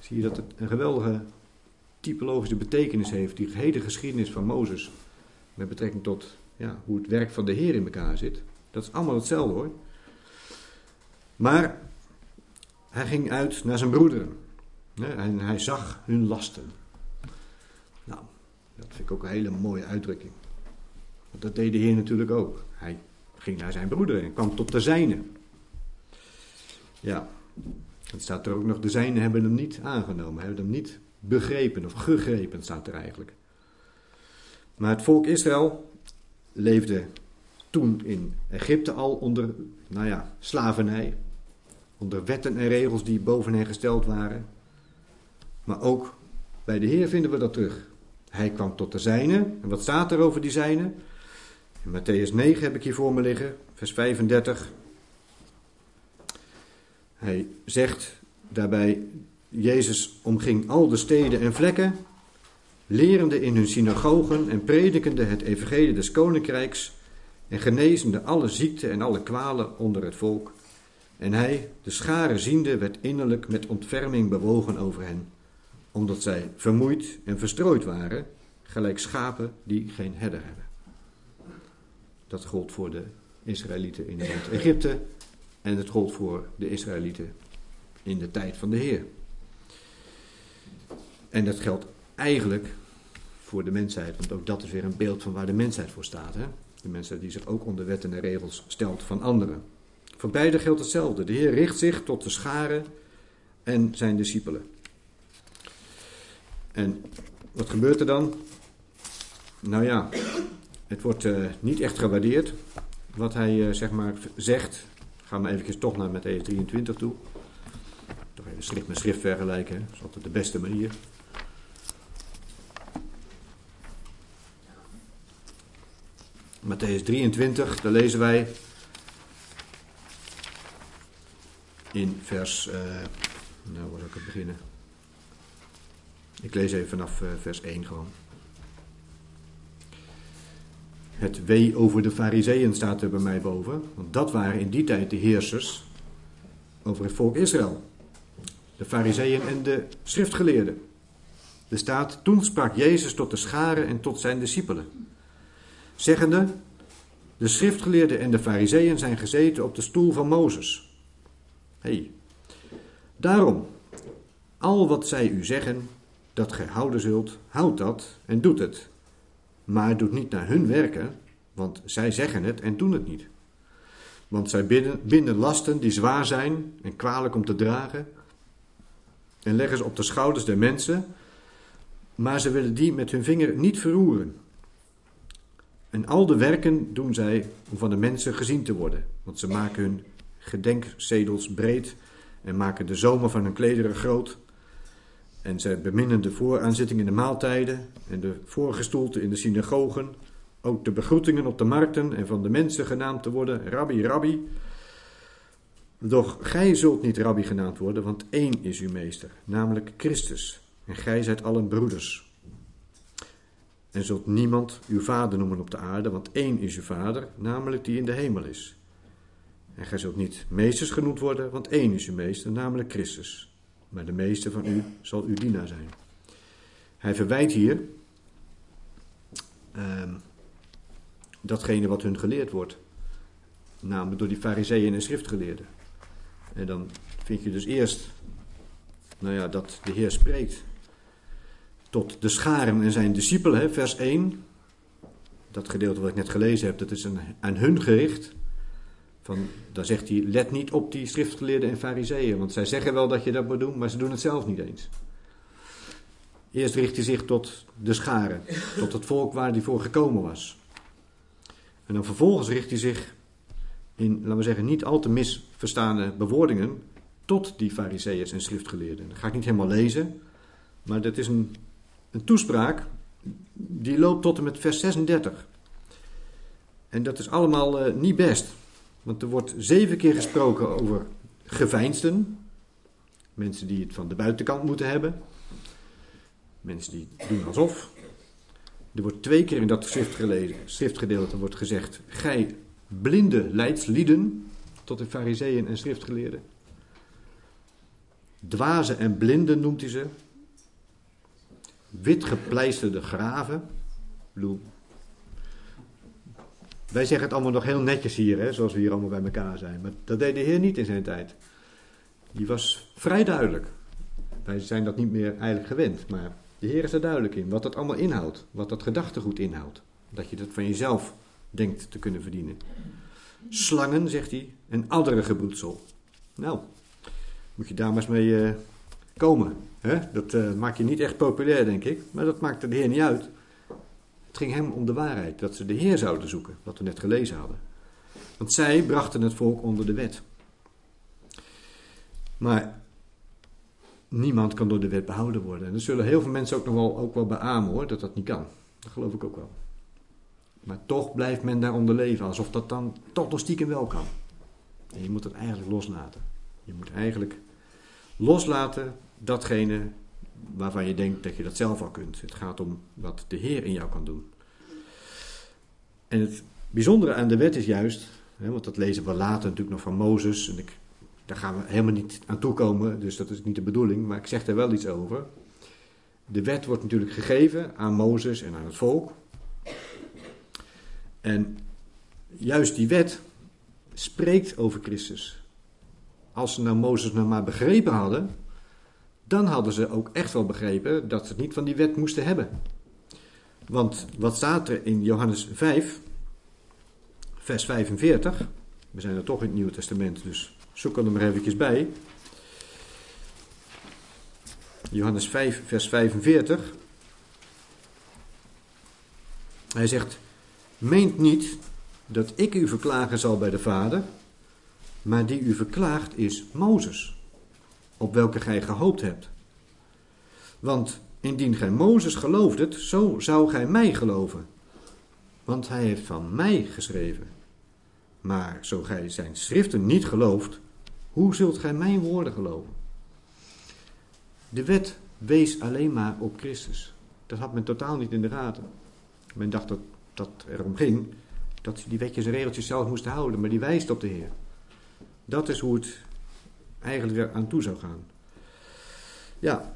A: Zie je dat het een geweldige typologische betekenis heeft, die hele geschiedenis van Mozes, met betrekking tot ja, hoe het werk van de Heer in elkaar zit. Dat is allemaal hetzelfde hoor. Maar hij ging uit naar zijn broederen. En hij zag hun lasten. Nou, dat vind ik ook een hele mooie uitdrukking. Want dat deed de Heer natuurlijk ook. Hij ging naar zijn broeder en kwam tot de zijne. Ja, het staat er ook nog, de zijnen hebben hem niet aangenomen, hebben hem niet begrepen of gegrepen, staat er eigenlijk. Maar het volk Israël leefde toen in Egypte al onder, nou ja, slavernij. Onder wetten en regels die boven hen gesteld waren. Maar ook bij de Heer vinden we dat terug. Hij kwam tot de zijne. En wat staat er over die zijne? In Matthäus 9 heb ik hier voor me liggen, vers 35. Hij zegt daarbij, Jezus omging al de steden en vlekken, lerende in hun synagogen en predikende het evangelie des koninkrijks en genezende alle ziekten en alle kwalen onder het volk. En hij, de scharen ziende, werd innerlijk met ontferming bewogen over hen, omdat zij vermoeid en verstrooid waren, gelijk schapen die geen herder hebben. Dat gold voor de Israëlieten in het Egypte en het gold voor de Israëlieten in de tijd van de Heer. En dat geldt eigenlijk voor de mensheid, want ook dat is weer een beeld van waar de mensheid voor staat. Hè? De mensheid die zich ook onder wetten en regels stelt van anderen. Voor beide geldt hetzelfde. De Heer richt zich tot de scharen en zijn discipelen. En wat gebeurt er dan? Nou ja, het wordt uh, niet echt gewaardeerd wat hij uh, zeg maar zegt. Gaan we eventjes toch naar met Matthäus 23 toe. Toch even schrift met schrift vergelijken. Dat is altijd de beste manier. Matthäus 23, daar lezen wij in vers. Uh, nou, waar zal ik het beginnen? Ik lees even vanaf vers 1 gewoon. Het wee over de fariseeën staat er bij mij boven. Want dat waren in die tijd de heersers over het volk Israël. De fariseeën en de schriftgeleerden. Er staat, toen sprak Jezus tot de scharen en tot zijn discipelen. Zeggende, de schriftgeleerden en de fariseeën zijn gezeten op de stoel van Mozes. Hey. Daarom, al wat zij u zeggen, dat gij houden zult, houd dat en doet het maar doet niet naar hun werken, want zij zeggen het en doen het niet. Want zij binden, binden lasten die zwaar zijn en kwalijk om te dragen, en leggen ze op de schouders der mensen, maar ze willen die met hun vinger niet verroeren. En al de werken doen zij om van de mensen gezien te worden, want ze maken hun gedenkzedels breed en maken de zomer van hun klederen groot en zij beminnen de vooraanzitting in de maaltijden en de voorgestoelte in de synagogen, ook de begroetingen op de markten en van de mensen genaamd te worden, rabbi, rabbi. Doch gij zult niet rabbi genaamd worden, want één is uw meester, namelijk Christus. En gij zijt allen broeders. En zult niemand uw vader noemen op de aarde, want één is uw vader, namelijk die in de hemel is. En gij zult niet meesters genoemd worden, want één is uw meester, namelijk Christus. Maar de meester van u zal uw dienaar zijn. Hij verwijt hier ehm, datgene wat hun geleerd wordt. Namelijk door die fariseeën en schriftgeleerden. En dan vind je dus eerst nou ja, dat de Heer spreekt tot de scharen en zijn discipelen, vers 1. Dat gedeelte wat ik net gelezen heb, dat is aan hun gericht. Van, daar zegt hij, let niet op die schriftgeleerden en fariseeën, want zij zeggen wel dat je dat moet doen, maar ze doen het zelf niet eens. Eerst richt hij zich tot de scharen, tot het volk waar hij voor gekomen was. En dan vervolgens richt hij zich in, laten we zeggen, niet al te misverstaande bewoordingen tot die fariseeërs en schriftgeleerden. Dat ga ik niet helemaal lezen, maar dat is een, een toespraak die loopt tot en met vers 36. En dat is allemaal uh, niet best. Want er wordt zeven keer gesproken over geveinsden. Mensen die het van de buitenkant moeten hebben. Mensen die doen alsof. Er wordt twee keer in dat schriftgedeelte wordt gezegd: Gij blinde leidslieden, tot de fariseeën en schriftgeleerden. Dwazen en blinden noemt hij ze. Witgepleisterde graven. Wij zeggen het allemaal nog heel netjes hier, hè, zoals we hier allemaal bij elkaar zijn. Maar dat deed de Heer niet in zijn tijd. Die was vrij duidelijk. Wij zijn dat niet meer eigenlijk gewend, maar de Heer is er duidelijk in. Wat dat allemaal inhoudt, wat dat gedachtegoed inhoudt. Dat je dat van jezelf denkt te kunnen verdienen. Slangen, zegt hij, en andere gebroedsel. Nou, moet je daar maar eens mee uh, komen. Dat uh, maakt je niet echt populair, denk ik. Maar dat maakte de Heer niet uit. Het ging hem om de waarheid, dat ze de Heer zouden zoeken, wat we net gelezen hadden. Want zij brachten het volk onder de wet. Maar niemand kan door de wet behouden worden. En er zullen heel veel mensen ook nog wel, ook wel beamen hoor, dat dat niet kan. Dat geloof ik ook wel. Maar toch blijft men daaronder leven, alsof dat dan toch nog stiekem wel kan. En je moet het eigenlijk loslaten. Je moet eigenlijk loslaten datgene waarvan je denkt dat je dat zelf al kunt. Het gaat om wat de Heer in jou kan doen. En het bijzondere aan de wet is juist, hè, want dat lezen we later natuurlijk nog van Mozes, en ik, daar gaan we helemaal niet aan toekomen, dus dat is niet de bedoeling, maar ik zeg er wel iets over. De wet wordt natuurlijk gegeven aan Mozes en aan het volk. En juist die wet spreekt over Christus. Als ze nou Mozes nou maar begrepen hadden, dan hadden ze ook echt wel begrepen dat ze het niet van die wet moesten hebben. Want wat staat er in Johannes 5, vers 45? We zijn er toch in het Nieuwe Testament, dus zoek er maar eventjes bij. Johannes 5, vers 45. Hij zegt: Meent niet dat ik u verklagen zal bij de Vader, maar die u verklaagt is Mozes op welke gij gehoopt hebt. Want indien gij Mozes geloofdet, zo zou gij mij geloven. Want hij heeft van mij geschreven. Maar zo gij zijn schriften niet gelooft, hoe zult gij mijn woorden geloven? De wet wees alleen maar op Christus. Dat had men totaal niet in de gaten. Men dacht dat dat erom ging dat ze die wetjes en regeltjes zelf moesten houden, maar die wijst op de Heer. Dat is hoe het eigenlijk aan toe zou gaan. Ja.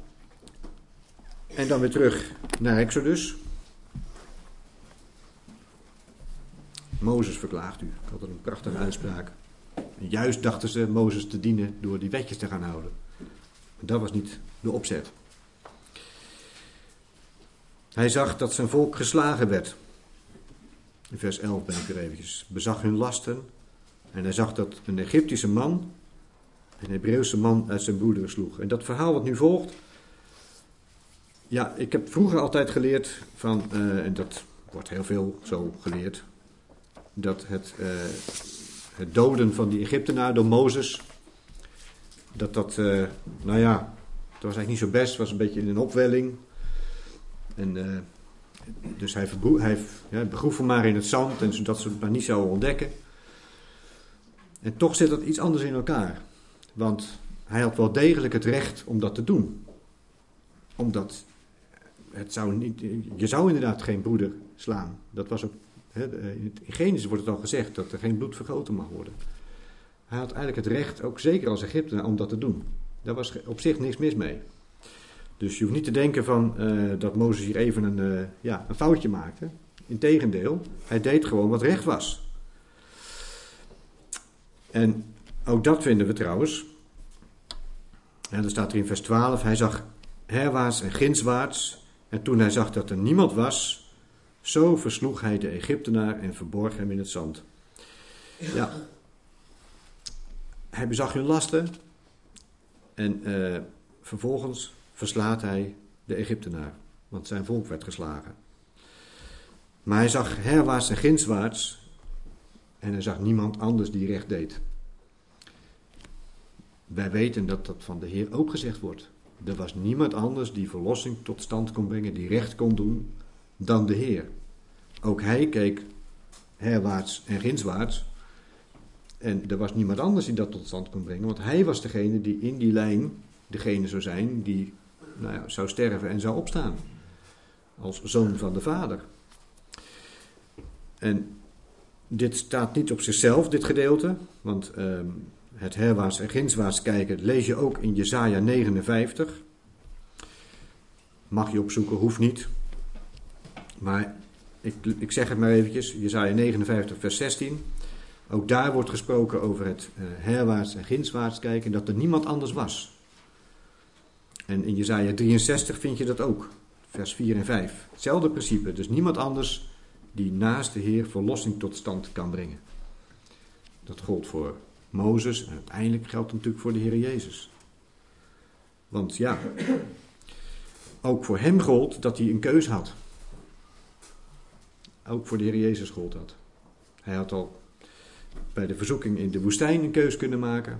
A: En dan weer terug naar Exodus. Mozes verklaagt u. Ik had een prachtige uitspraak. En juist dachten ze Mozes te dienen door die wetjes te gaan houden. Maar dat was niet de opzet. Hij zag dat zijn volk geslagen werd. In vers 11 ben ik er eventjes. Bezag hun lasten. En hij zag dat een Egyptische man een Hebreeuwse man uit zijn broederen sloeg. En dat verhaal wat nu volgt. Ja, ik heb vroeger altijd geleerd van, uh, en dat wordt heel veel zo geleerd, dat het, uh, het doden van die Egyptenaar door Mozes, dat dat, uh, nou ja, dat was eigenlijk niet zo best, was een beetje in een opwelling. En dus hij, hij ja, begroef hem maar in het zand, en zodat ze het maar niet zouden ontdekken. En toch zit dat iets anders in elkaar. Want hij had wel degelijk het recht om dat te doen. Omdat het zou niet, je zou inderdaad geen broeder slaan. Dat was ook, in Genesis wordt het al gezegd dat er geen bloed vergoten mag worden. Hij had eigenlijk het recht, ook zeker als Egyptenaar, om dat te doen. Daar was op zich niks mis mee. Dus je hoeft niet te denken van, uh, dat Mozes hier even een, uh, ja, een foutje maakte. Integendeel, hij deed gewoon wat recht was. En ook dat vinden we trouwens. En dan staat er in vers 12, hij zag herwaarts en ginswaarts. En toen hij zag dat er niemand was, zo versloeg hij de Egyptenaar en verborg hem in het zand. Ja, hij bezag hun lasten en uh, vervolgens verslaat hij de Egyptenaar, want zijn volk werd geslagen. Maar hij zag herwaarts en ginswaarts en hij zag niemand anders die recht deed. Wij weten dat dat van de Heer ook gezegd wordt. Er was niemand anders die verlossing tot stand kon brengen, die recht kon doen, dan de Heer. Ook hij keek herwaarts en ginswaarts. En er was niemand anders die dat tot stand kon brengen, want hij was degene die in die lijn degene zou zijn die nou ja, zou sterven en zou opstaan. Als zoon van de Vader. En dit staat niet op zichzelf, dit gedeelte. Want ehm, het herwaarts en ginswaarts kijken lees je ook in Jesaja 59. Mag je opzoeken, hoeft niet. Maar ik, ik zeg het maar eventjes, Jesaja 59 vers 16. Ook daar wordt gesproken over het uh, herwaarts en ginswaarts kijken. Dat er niemand anders was. En in Jezaja 63 vind je dat ook. Vers 4 en 5. Hetzelfde principe. Dus niemand anders die naast de Heer verlossing tot stand kan brengen. Dat gold voor Mozes en uiteindelijk geldt het natuurlijk voor de Heer Jezus. Want ja, ook voor hem gold dat hij een keus had. Ook voor de Heer Jezus gold dat. Hij had al bij de verzoeking in de woestijn een keus kunnen maken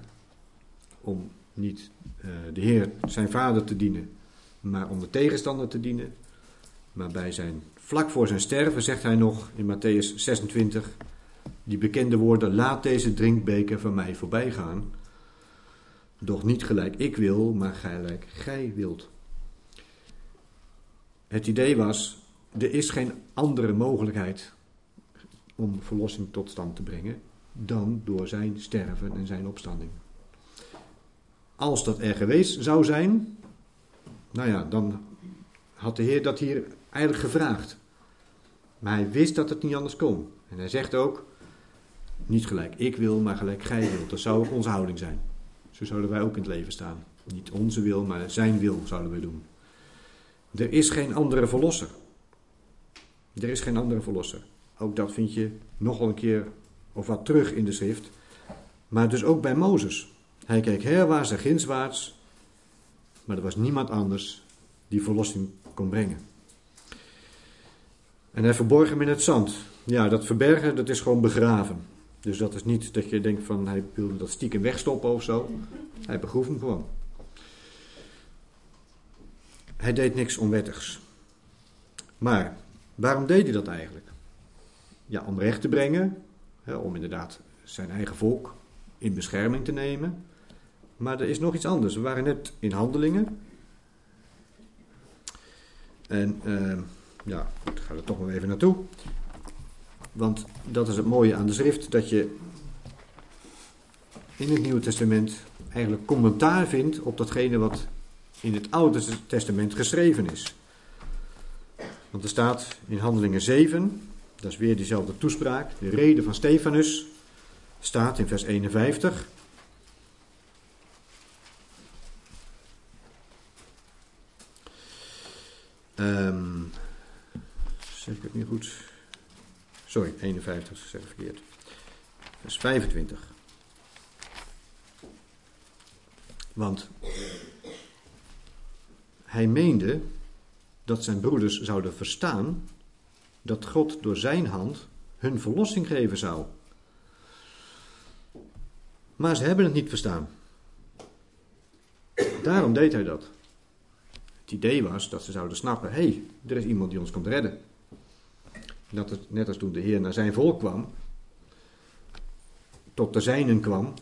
A: om niet uh, de Heer zijn vader te dienen, maar om de tegenstander te dienen. Maar bij zijn, vlak voor zijn sterven zegt hij nog in Matthäus 26 die bekende woorden: Laat deze drinkbeker van mij voorbij gaan. Doch niet gelijk ik wil, maar gelijk gij wilt. Het idee was: er is geen andere mogelijkheid om verlossing tot stand te brengen dan door zijn sterven en zijn opstanding. Als dat er geweest zou zijn, nou ja, dan had de Heer dat hier eigenlijk gevraagd. Maar hij wist dat het niet anders kon. En hij zegt ook, niet gelijk ik wil, maar gelijk gij wilt. Dat zou ook onze houding zijn. Zo zouden wij ook in het leven staan. Niet onze wil, maar zijn wil zouden we doen. Er is geen andere verlosser. Er is geen andere verlosser. Ook dat vind je nogal een keer of wat terug in de schrift. Maar dus ook bij Mozes. Hij keek herwaarts en ginswaarts, maar er was niemand anders die verlossing kon brengen. En hij verborg hem in het zand. Ja, dat verbergen, dat is gewoon begraven. Dus dat is niet dat je denkt van hij wilde dat stiekem wegstoppen of zo. Hij begroef hem gewoon. Hij deed niks onwettigs. Maar waarom deed hij dat eigenlijk? Ja, om recht te brengen, hè, om inderdaad zijn eigen volk in bescherming te nemen. Maar er is nog iets anders. We waren net in handelingen. En uh, ja, ik ga er toch nog even naartoe. Want dat is het mooie aan de schrift, dat je in het Nieuwe Testament eigenlijk commentaar vindt op datgene wat in het Oude Testament geschreven is. Want er staat in Handelingen 7, dat is weer diezelfde toespraak, de reden van Stefanus, staat in vers 51. Um, zeg ik het niet goed? Sorry, 51, zeg ik verkeerd. Vers 25. Want hij meende dat zijn broeders zouden verstaan dat God door zijn hand hun verlossing geven zou. Maar ze hebben het niet verstaan. Daarom deed hij dat. Het idee was dat ze zouden snappen: hé, hey, er is iemand die ons komt redden. Net als, net als toen de Heer naar zijn volk kwam. tot de zijnen kwam,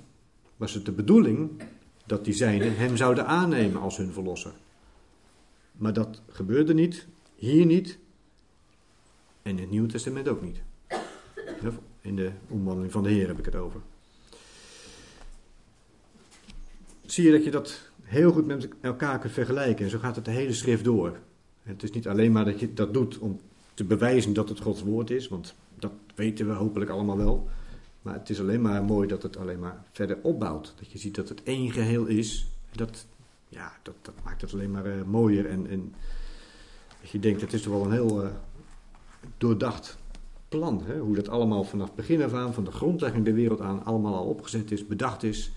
A: was het de bedoeling dat die zijnen hem zouden aannemen als hun verlosser. Maar dat gebeurde niet, hier niet en in het Nieuwe Testament ook niet. In de omwandeling van de Heer heb ik het over. Zie je dat je dat heel goed met elkaar kunt vergelijken. En zo gaat het de hele schrift door. Het is niet alleen maar dat je dat doet om te bewijzen dat het Gods woord is, want dat weten we hopelijk allemaal wel. Maar het is alleen maar mooi dat het alleen maar verder opbouwt. Dat je ziet dat het één geheel is. Dat, ja, dat, dat maakt het alleen maar uh, mooier. En, en dat je denkt, het is toch wel een heel uh, doordacht plan. Hè? Hoe dat allemaal vanaf begin af aan, van de grondlegging der wereld aan, allemaal al opgezet is, bedacht is.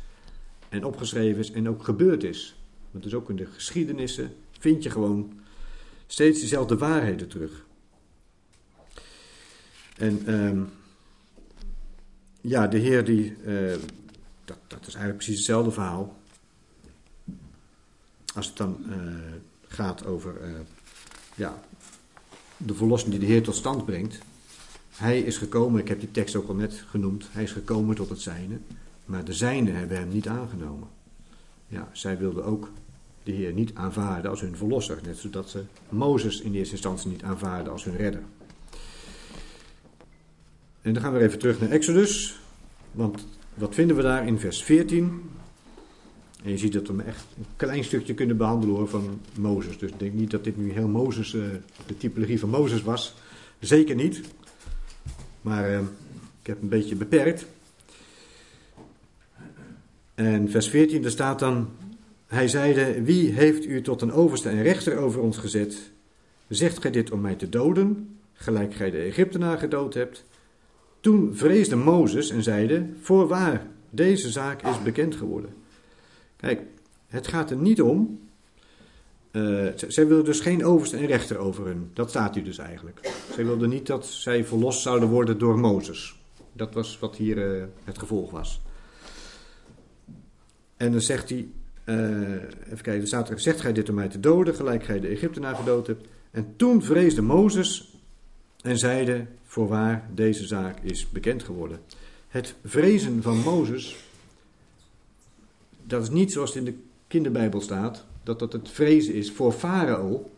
A: En opgeschreven is en ook gebeurd is. Want dus ook in de geschiedenissen vind je gewoon steeds dezelfde waarheden terug. En um, ja, de Heer die, uh, dat, dat is eigenlijk precies hetzelfde verhaal. Als het dan uh, gaat over uh, ja, de verlossing die de Heer tot stand brengt. Hij is gekomen, ik heb die tekst ook al net genoemd, hij is gekomen tot het zijne, maar de zijne hebben hem niet aangenomen. Ja, zij wilden ook de Heer niet aanvaarden als hun verlosser, net zodat ze Mozes in eerste instantie niet aanvaarden als hun redder. En dan gaan we even terug naar Exodus. Want wat vinden we daar in vers 14? En je ziet dat we echt een klein stukje kunnen behandelen van Mozes. Dus ik denk niet dat dit nu heel Mozes, uh, de typologie van Mozes was. Zeker niet. Maar uh, ik heb een beetje beperkt. En vers 14, daar staat dan: Hij zeide: Wie heeft u tot een overste en rechter over ons gezet? Zegt gij dit om mij te doden, gelijk gij de Egyptenaar gedood hebt? Toen vreesde Mozes en zeide: Voorwaar, deze zaak is bekend geworden. Kijk, het gaat er niet om. Uh, zij wilden dus geen overste en rechter over hun. Dat staat hier dus eigenlijk. Zij wilden niet dat zij verlost zouden worden door Mozes. Dat was wat hier uh, het gevolg was. En dan zegt hij, uh, even kijken, er staat er, zegt gij dit om mij te doden, gelijk gij de Egyptenaar gedood hebt. En toen vreesde Mozes en zeide, Voorwaar, deze zaak is bekend geworden. Het vrezen van Mozes, dat is niet zoals het in de kinderbijbel staat, dat dat het vrezen is voor Farao,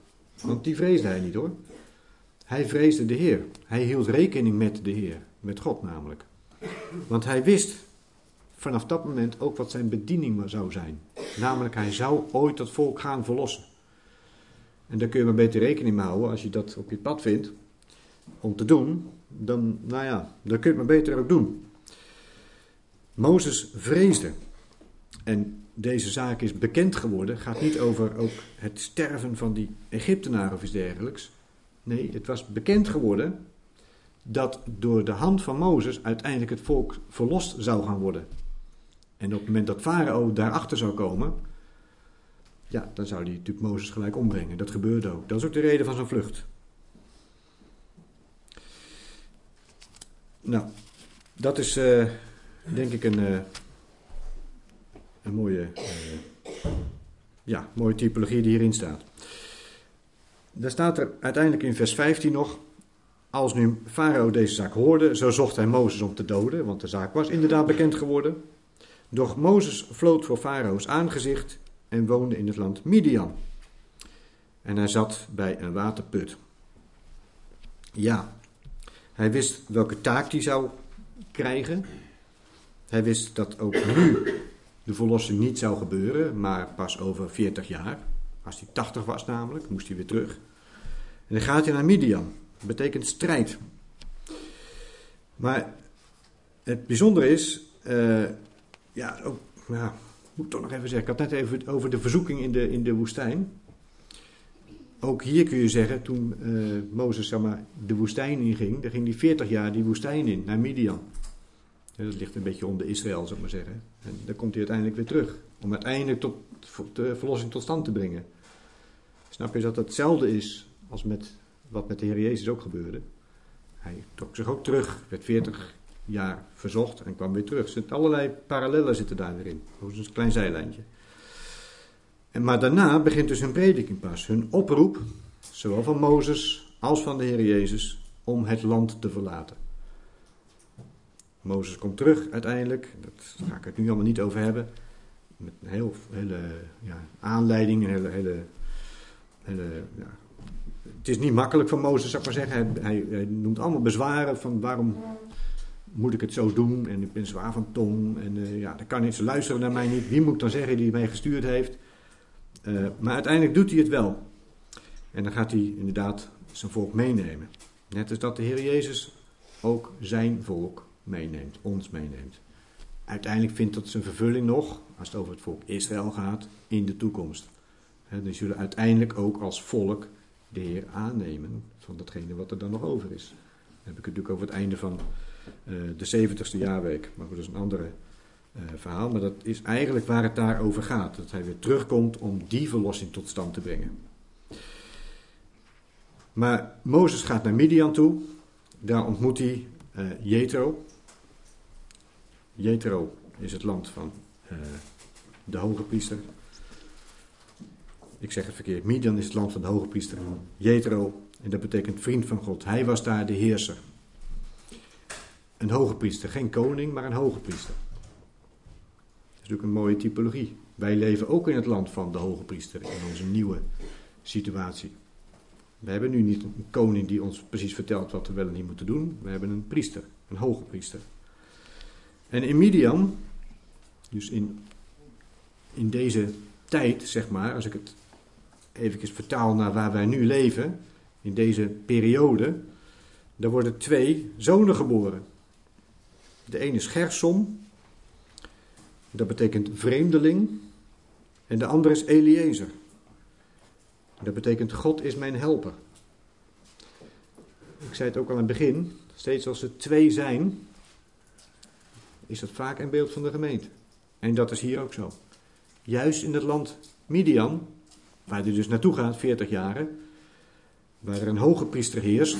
A: want die vreesde hij niet hoor. Hij vreesde de Heer. Hij hield rekening met de Heer, met God namelijk. Want hij wist vanaf dat moment ook wat zijn bediening zou zijn. Namelijk, hij zou ooit dat volk gaan verlossen. En daar kun je maar beter rekening mee houden als je dat op je pad vindt om te doen, dan, nou ja, dan kun je het maar beter ook doen. Mozes vreesde. En deze zaak is bekend geworden. Gaat niet over ook het sterven van die Egyptenaar of iets dergelijks. Nee, het was bekend geworden dat door de hand van Mozes uiteindelijk het volk verlost zou gaan worden. En op het moment dat Farao daarachter zou komen, ja, dan zou hij natuurlijk Mozes gelijk ombrengen. Dat gebeurde ook. Dat is ook de reden van zijn vlucht. Nou, dat is uh, denk ik een, uh, een mooie, uh, ja, mooie typologie die hierin staat. Daar staat er uiteindelijk in vers 15 nog. Als nu Farao deze zaak hoorde, zo zocht hij Mozes om te doden, want de zaak was inderdaad bekend geworden. Doch Mozes vloot voor Farao's aangezicht en woonde in het land Midian. En hij zat bij een waterput. Ja, hij wist welke taak hij zou krijgen. Hij wist dat ook nu de verlossing niet zou gebeuren, maar pas over 40 jaar. Als hij 80 was namelijk, moest hij weer terug. En dan gaat hij naar Midian. Dat betekent strijd. Maar het bijzondere is, uh, ja, ook, ja, moet ik toch nog even zeggen. Ik had net even over de verzoeking in de, in de woestijn ook hier kun je zeggen, toen uh, Mozes zeg maar, de woestijn inging, dan ging hij 40 jaar die woestijn in, naar Midian. dat ligt een beetje onder Israël, zou ik maar zeggen. En dan komt hij uiteindelijk weer terug, om uiteindelijk tot de verlossing tot stand te brengen. Snap je dat dat hetzelfde is als met wat met de Heer Jezus ook gebeurde? Hij trok zich ook terug, werd 40 jaar verzocht en kwam weer terug. Er zitten allerlei parallellen zitten daar weer in. Dat is een klein zijlijntje. Maar daarna begint dus hun prediking pas, hun oproep, zowel van Mozes als van de Heer Jezus, om het land te verlaten. Mozes komt terug uiteindelijk. Dat ga ik het nu allemaal niet over hebben. Met een hele ja, aanleiding, hele, hele, hele ja. Het is niet makkelijk van Mozes, zou ik maar zeggen. Hij, hij, noemt allemaal bezwaren van waarom moet ik het zo doen? En ik ben zwaar van tong. En uh, ja, dan kan niet, ze luisteren naar mij niet. Wie moet ik dan zeggen die mij gestuurd heeft? Uh, maar uiteindelijk doet hij het wel. En dan gaat hij inderdaad zijn volk meenemen. Net als dat de Heer Jezus ook zijn volk meeneemt, ons meeneemt. Uiteindelijk vindt dat zijn vervulling nog, als het over het volk Israël gaat, in de toekomst. He, die zullen uiteindelijk ook als volk de Heer aannemen van datgene wat er dan nog over is. Dan heb ik het natuurlijk over het einde van uh, de 70ste jaarweek. Maar dat is een andere verhaal. Maar dat is eigenlijk waar het daar over gaat. Dat hij weer terugkomt om die verlossing tot stand te brengen. Maar Mozes gaat naar Midian toe. Daar ontmoet hij uh, Jethro. Jethro is het land van uh, de hoge priester. Ik zeg het verkeerd. Midian is het land van de hoge priester. Jethro, en dat betekent vriend van God. Hij was daar de heerser. Een hoge priester. Geen koning, maar een hoge priester. Natuurlijk een mooie typologie. Wij leven ook in het land van de hoge priester. In onze nieuwe situatie. We hebben nu niet een koning die ons precies vertelt wat we wel en niet moeten doen. We hebben een priester, een hoge priester. En in Midian, dus in, in deze tijd, zeg maar, als ik het even vertaal naar waar wij nu leven, in deze periode, daar worden twee zonen geboren. De ene is Gersom, dat betekent vreemdeling, en de andere is Eliezer. Dat betekent God is mijn helper. Ik zei het ook al aan het begin, steeds als er twee zijn, is dat vaak een beeld van de gemeente. En dat is hier ook zo. Juist in het land Midian, waar hij dus naartoe gaat, 40 jaren, waar er een hoge priester heerst,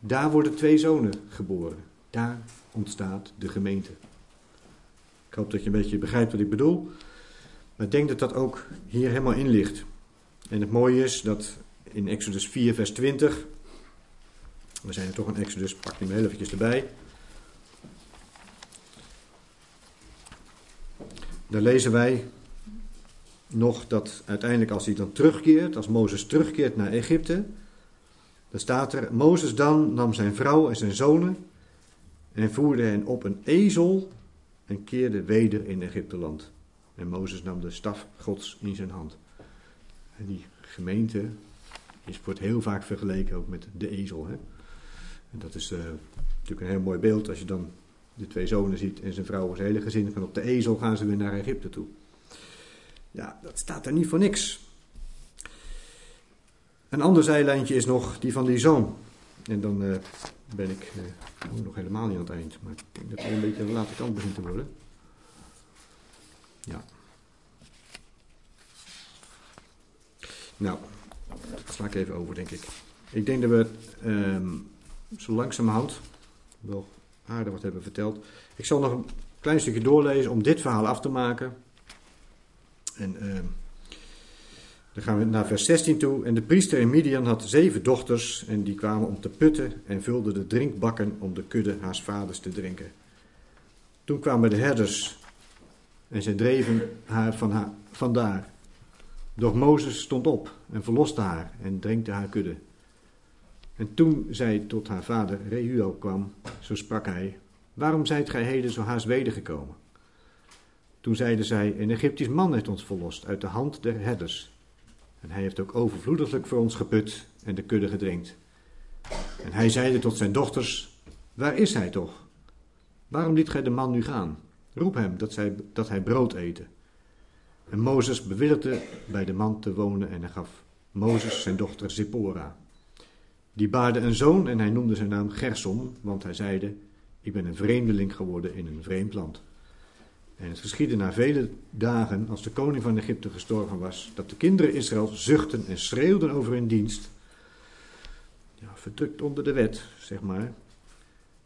A: daar worden twee zonen geboren. Daar ontstaat de gemeente. Ik hoop dat je een beetje begrijpt wat ik bedoel. Maar ik denk dat dat ook hier helemaal in ligt. En het mooie is dat in Exodus 4, vers 20. We zijn er toch in Exodus, pak die maar heel erbij. Daar lezen wij nog dat uiteindelijk als hij dan terugkeert, als Mozes terugkeert naar Egypte, dan staat er, Mozes dan nam zijn vrouw en zijn zonen en voerde hen op een ezel en keerde weder in Egypteland. En Mozes nam de staf Gods in zijn hand. En die gemeente is, wordt heel vaak vergeleken ook met de ezel. Hè? En dat is uh, natuurlijk een heel mooi beeld als je dan de twee zonen ziet en zijn vrouw, zijn hele gezin gaan op de ezel gaan ze weer naar Egypte toe. Ja, dat staat er niet voor niks. Een ander zijlijntje is nog die van die zoon. En dan uh, ben ik uh, nog helemaal niet aan het eind. Maar ik denk dat het een beetje aan de late kant begint te worden. Ja. Nou, dat sla ik even over, denk ik. Ik denk dat we um, zo langzamerhand wel aardig wat hebben verteld. Ik zal nog een klein stukje doorlezen om dit verhaal af te maken. En uh, dan gaan we naar vers 16 toe. En de priester in Midian had zeven dochters en die kwamen om te putten en vulden de drinkbakken om de kudde haars vaders te drinken. Toen kwamen de herders en zij dreven haar van haar, vandaar. Doch Mozes stond op en verloste haar en drinkte haar kudde. En toen zij tot haar vader Reuel kwam, zo sprak hij, waarom zijt gij heden zo haast wedergekomen? Toen zeide zij, een Egyptisch man heeft ons verlost uit de hand der herders. En hij heeft ook overvloediglijk voor ons geput en de kudde gedrinkt. En hij zeide tot zijn dochters, waar is hij toch? Waarom liet gij de man nu gaan? Roep hem dat, zij, dat hij brood eten. En Mozes bewilligde bij de man te wonen en hij gaf Mozes zijn dochter Zippora. Die baarde een zoon en hij noemde zijn naam Gersom, want hij zeide, ik ben een vreemdeling geworden in een vreemd land. En het geschiedde na vele dagen, als de koning van Egypte gestorven was, dat de kinderen Israël zuchten en schreeuwden over hun dienst. Ja, verdrukt onder de wet, zeg maar.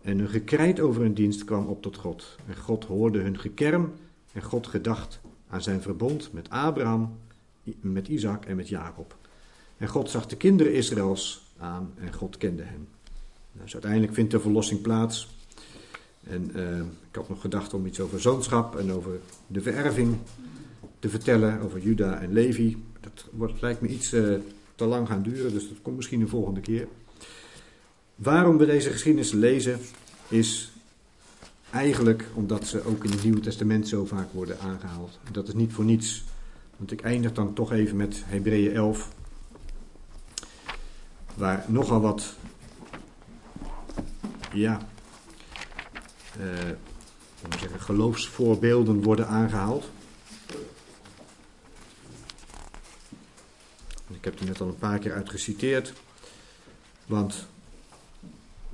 A: En hun gekrijt over hun dienst kwam op tot God. En God hoorde hun gekerm en God gedacht aan zijn verbond met Abraham, met Isaac en met Jacob. En God zag de kinderen Israëls aan en God kende hen. Nou, dus uiteindelijk vindt de verlossing plaats. En uh, ik had nog gedacht om iets over zoonschap en over de vererving te vertellen, over Juda en Levi. Dat wordt, lijkt me iets uh, te lang gaan duren, dus dat komt misschien de volgende keer. Waarom we deze geschiedenis lezen, is eigenlijk omdat ze ook in het Nieuwe Testament zo vaak worden aangehaald. Dat is niet voor niets. Want ik eindig dan toch even met Hebreeën 11, waar nogal wat, ja, zeggen, geloofsvoorbeelden worden aangehaald. Ik heb er net al een paar keer uit geciteerd. Want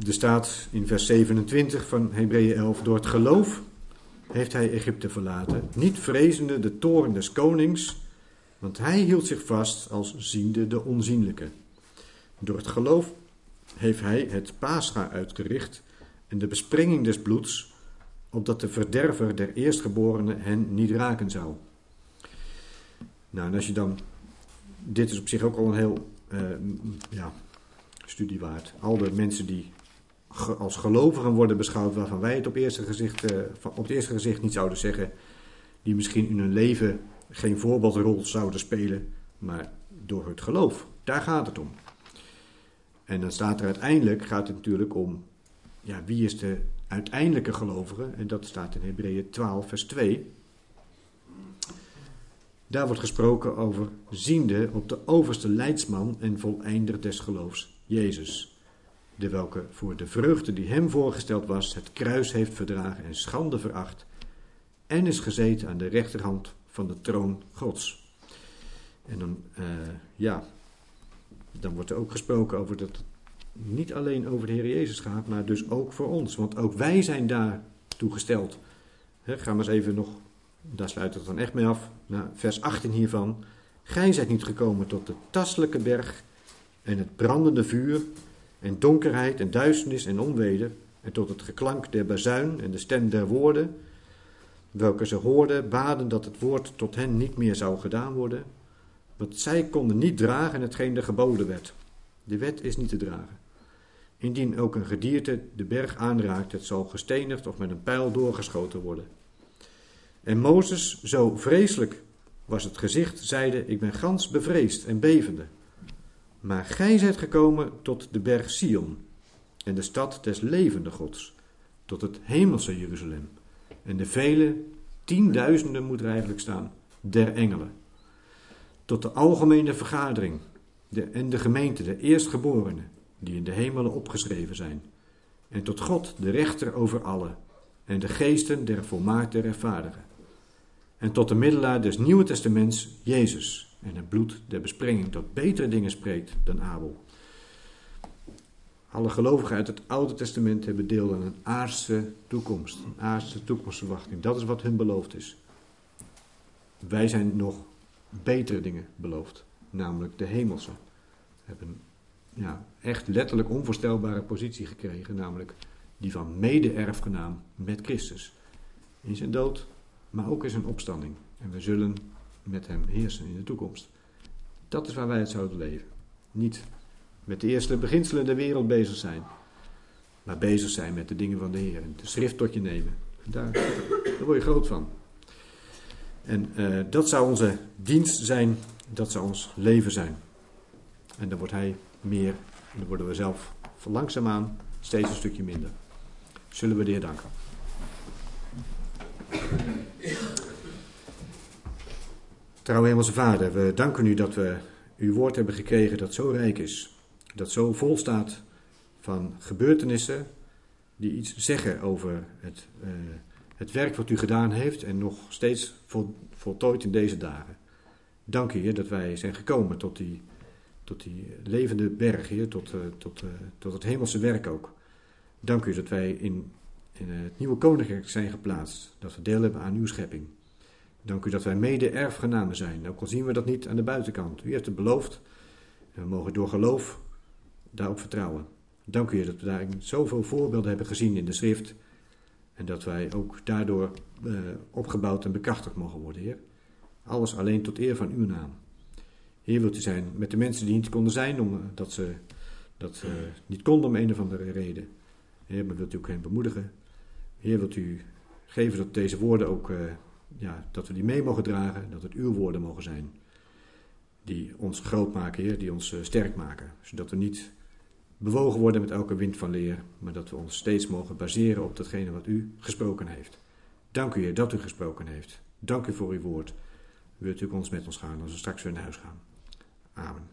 A: er staat in vers 27 van Hebreeën 11: Door het geloof heeft hij Egypte verlaten, niet vrezende de toren des konings, want hij hield zich vast als ziende de onzienlijke. Door het geloof heeft hij het Pascha uitgericht en de besprenging des bloeds, opdat de verderver der eerstgeborenen hen niet raken zou. Nou, en als je dan, dit is op zich ook al een heel uh, ja, studie waard. Al de mensen die als gelovigen worden beschouwd, waarvan wij het op, eerste gezicht, uh, op het eerste gezicht niet zouden zeggen, die misschien in hun leven geen voorbeeldrol zouden spelen, maar door het geloof. Daar gaat het om. En dan staat er uiteindelijk, gaat het natuurlijk om, ja, wie is de uiteindelijke gelovige? En dat staat in Hebreeën 12, vers 2. Daar wordt gesproken over ziende op de overste leidsman en voleinder des geloofs, Jezus. De welke voor de vreugde die hem voorgesteld was, het kruis heeft verdragen en schande veracht, en is gezeten aan de rechterhand van de troon Gods. En dan, uh, ja, dan wordt er ook gesproken over dat niet alleen over de Heer Jezus gaat, maar dus ook voor ons. Want ook wij zijn daar toegesteld. Gaan we eens even nog, daar sluit het dan echt mee af, naar vers 18 hiervan. Gij zijt niet gekomen tot de tastelijke berg en het brandende vuur en donkerheid en duisternis en onweder en tot het geklank der bazuin en de stem der woorden, welke ze hoorden, baden dat het woord tot hen niet meer zou gedaan worden, want zij konden niet dragen hetgeen er geboden werd. De wet is niet te dragen. Indien ook een gedierte de berg aanraakt, het zal gestenigd of met een pijl doorgeschoten worden. En Mozes, zo vreselijk was het gezicht, zeide: Ik ben gans bevreesd en bevende. Maar gij zijt gekomen tot de berg Sion en de stad des levende Gods, tot het hemelse Jeruzalem en de vele tienduizenden moet er eigenlijk staan, der engelen. Tot de algemene vergadering de, en de gemeente, de eerstgeborenen, die in de hemelen opgeschreven zijn. En tot God, de rechter over allen, en de geesten der volmaakte rechtvaardigen. En tot de middelaar des Nieuwe Testaments, Jezus, en het bloed der besprenging dat betere dingen spreekt dan Abel. Alle gelovigen uit het Oude Testament hebben deel aan een aardse toekomst, een aardse toekomstverwachting. Dat is wat hun beloofd is. Wij zijn nog betere dingen beloofd, namelijk de hemelse. We hebben echt letterlijk onvoorstelbare positie gekregen, namelijk die van mede-erfgenaam met Christus. In zijn dood, maar ook in zijn opstanding. En we zullen met hem heersen in de toekomst. Dat is waar wij het zouden leven. Niet met de eerste beginselen der wereld bezig zijn, maar bezig zijn met de dingen van de Heer. En de schrift tot je nemen. Daar, word je groot van. En uh, dat zou onze dienst zijn, dat zou ons leven zijn. En dan wordt hij meer, en dan worden we zelf langzaamaan steeds een stukje minder. Zullen we de Heer danken. Trouwe Hemelse Vader, we danken u dat we uw woord hebben gekregen dat zo rijk is. Dat zo vol staat van gebeurtenissen die iets zeggen over het, uh, het werk wat u gedaan heeft en nog steeds vol, voltooid in deze dagen. Dank u, Heer, dat wij zijn gekomen tot die, tot die levende berg, tot, uh, tot, uh, tot het hemelse werk ook. Dank u dat wij in, het nieuwe koninkrijk zijn geplaatst, dat we deel hebben aan uw schepping. Dank u dat wij mede-erfgenamen zijn, ook al zien we dat niet aan de buitenkant. U heeft het beloofd en we mogen door geloof daarop vertrouwen. Dank u dat we daar zoveel voorbeelden hebben gezien in de schrift en dat wij ook daardoor uh, opgebouwd en bekrachtigd mogen worden, Heer. Alles alleen tot eer van uw naam. Heer, wilt u zijn met de mensen die niet konden zijn, omdat ze dat uh, niet konden om een of andere reden. Heer, maar wilt u ook hen bemoedigen. Heer, wilt u geven dat deze woorden ook, uh, ja, dat we die mee mogen dragen, dat het uw woorden mogen zijn. Die ons groot maken, Heer, die ons sterk maken. Zodat we niet bewogen worden met elke wind van leer, maar dat we ons steeds mogen baseren op datgene wat u gesproken heeft. Dank u, Heer, dat u gesproken heeft. Dank u voor uw woord. Wilt u ons met ons gaan als we straks weer naar huis gaan. Amen.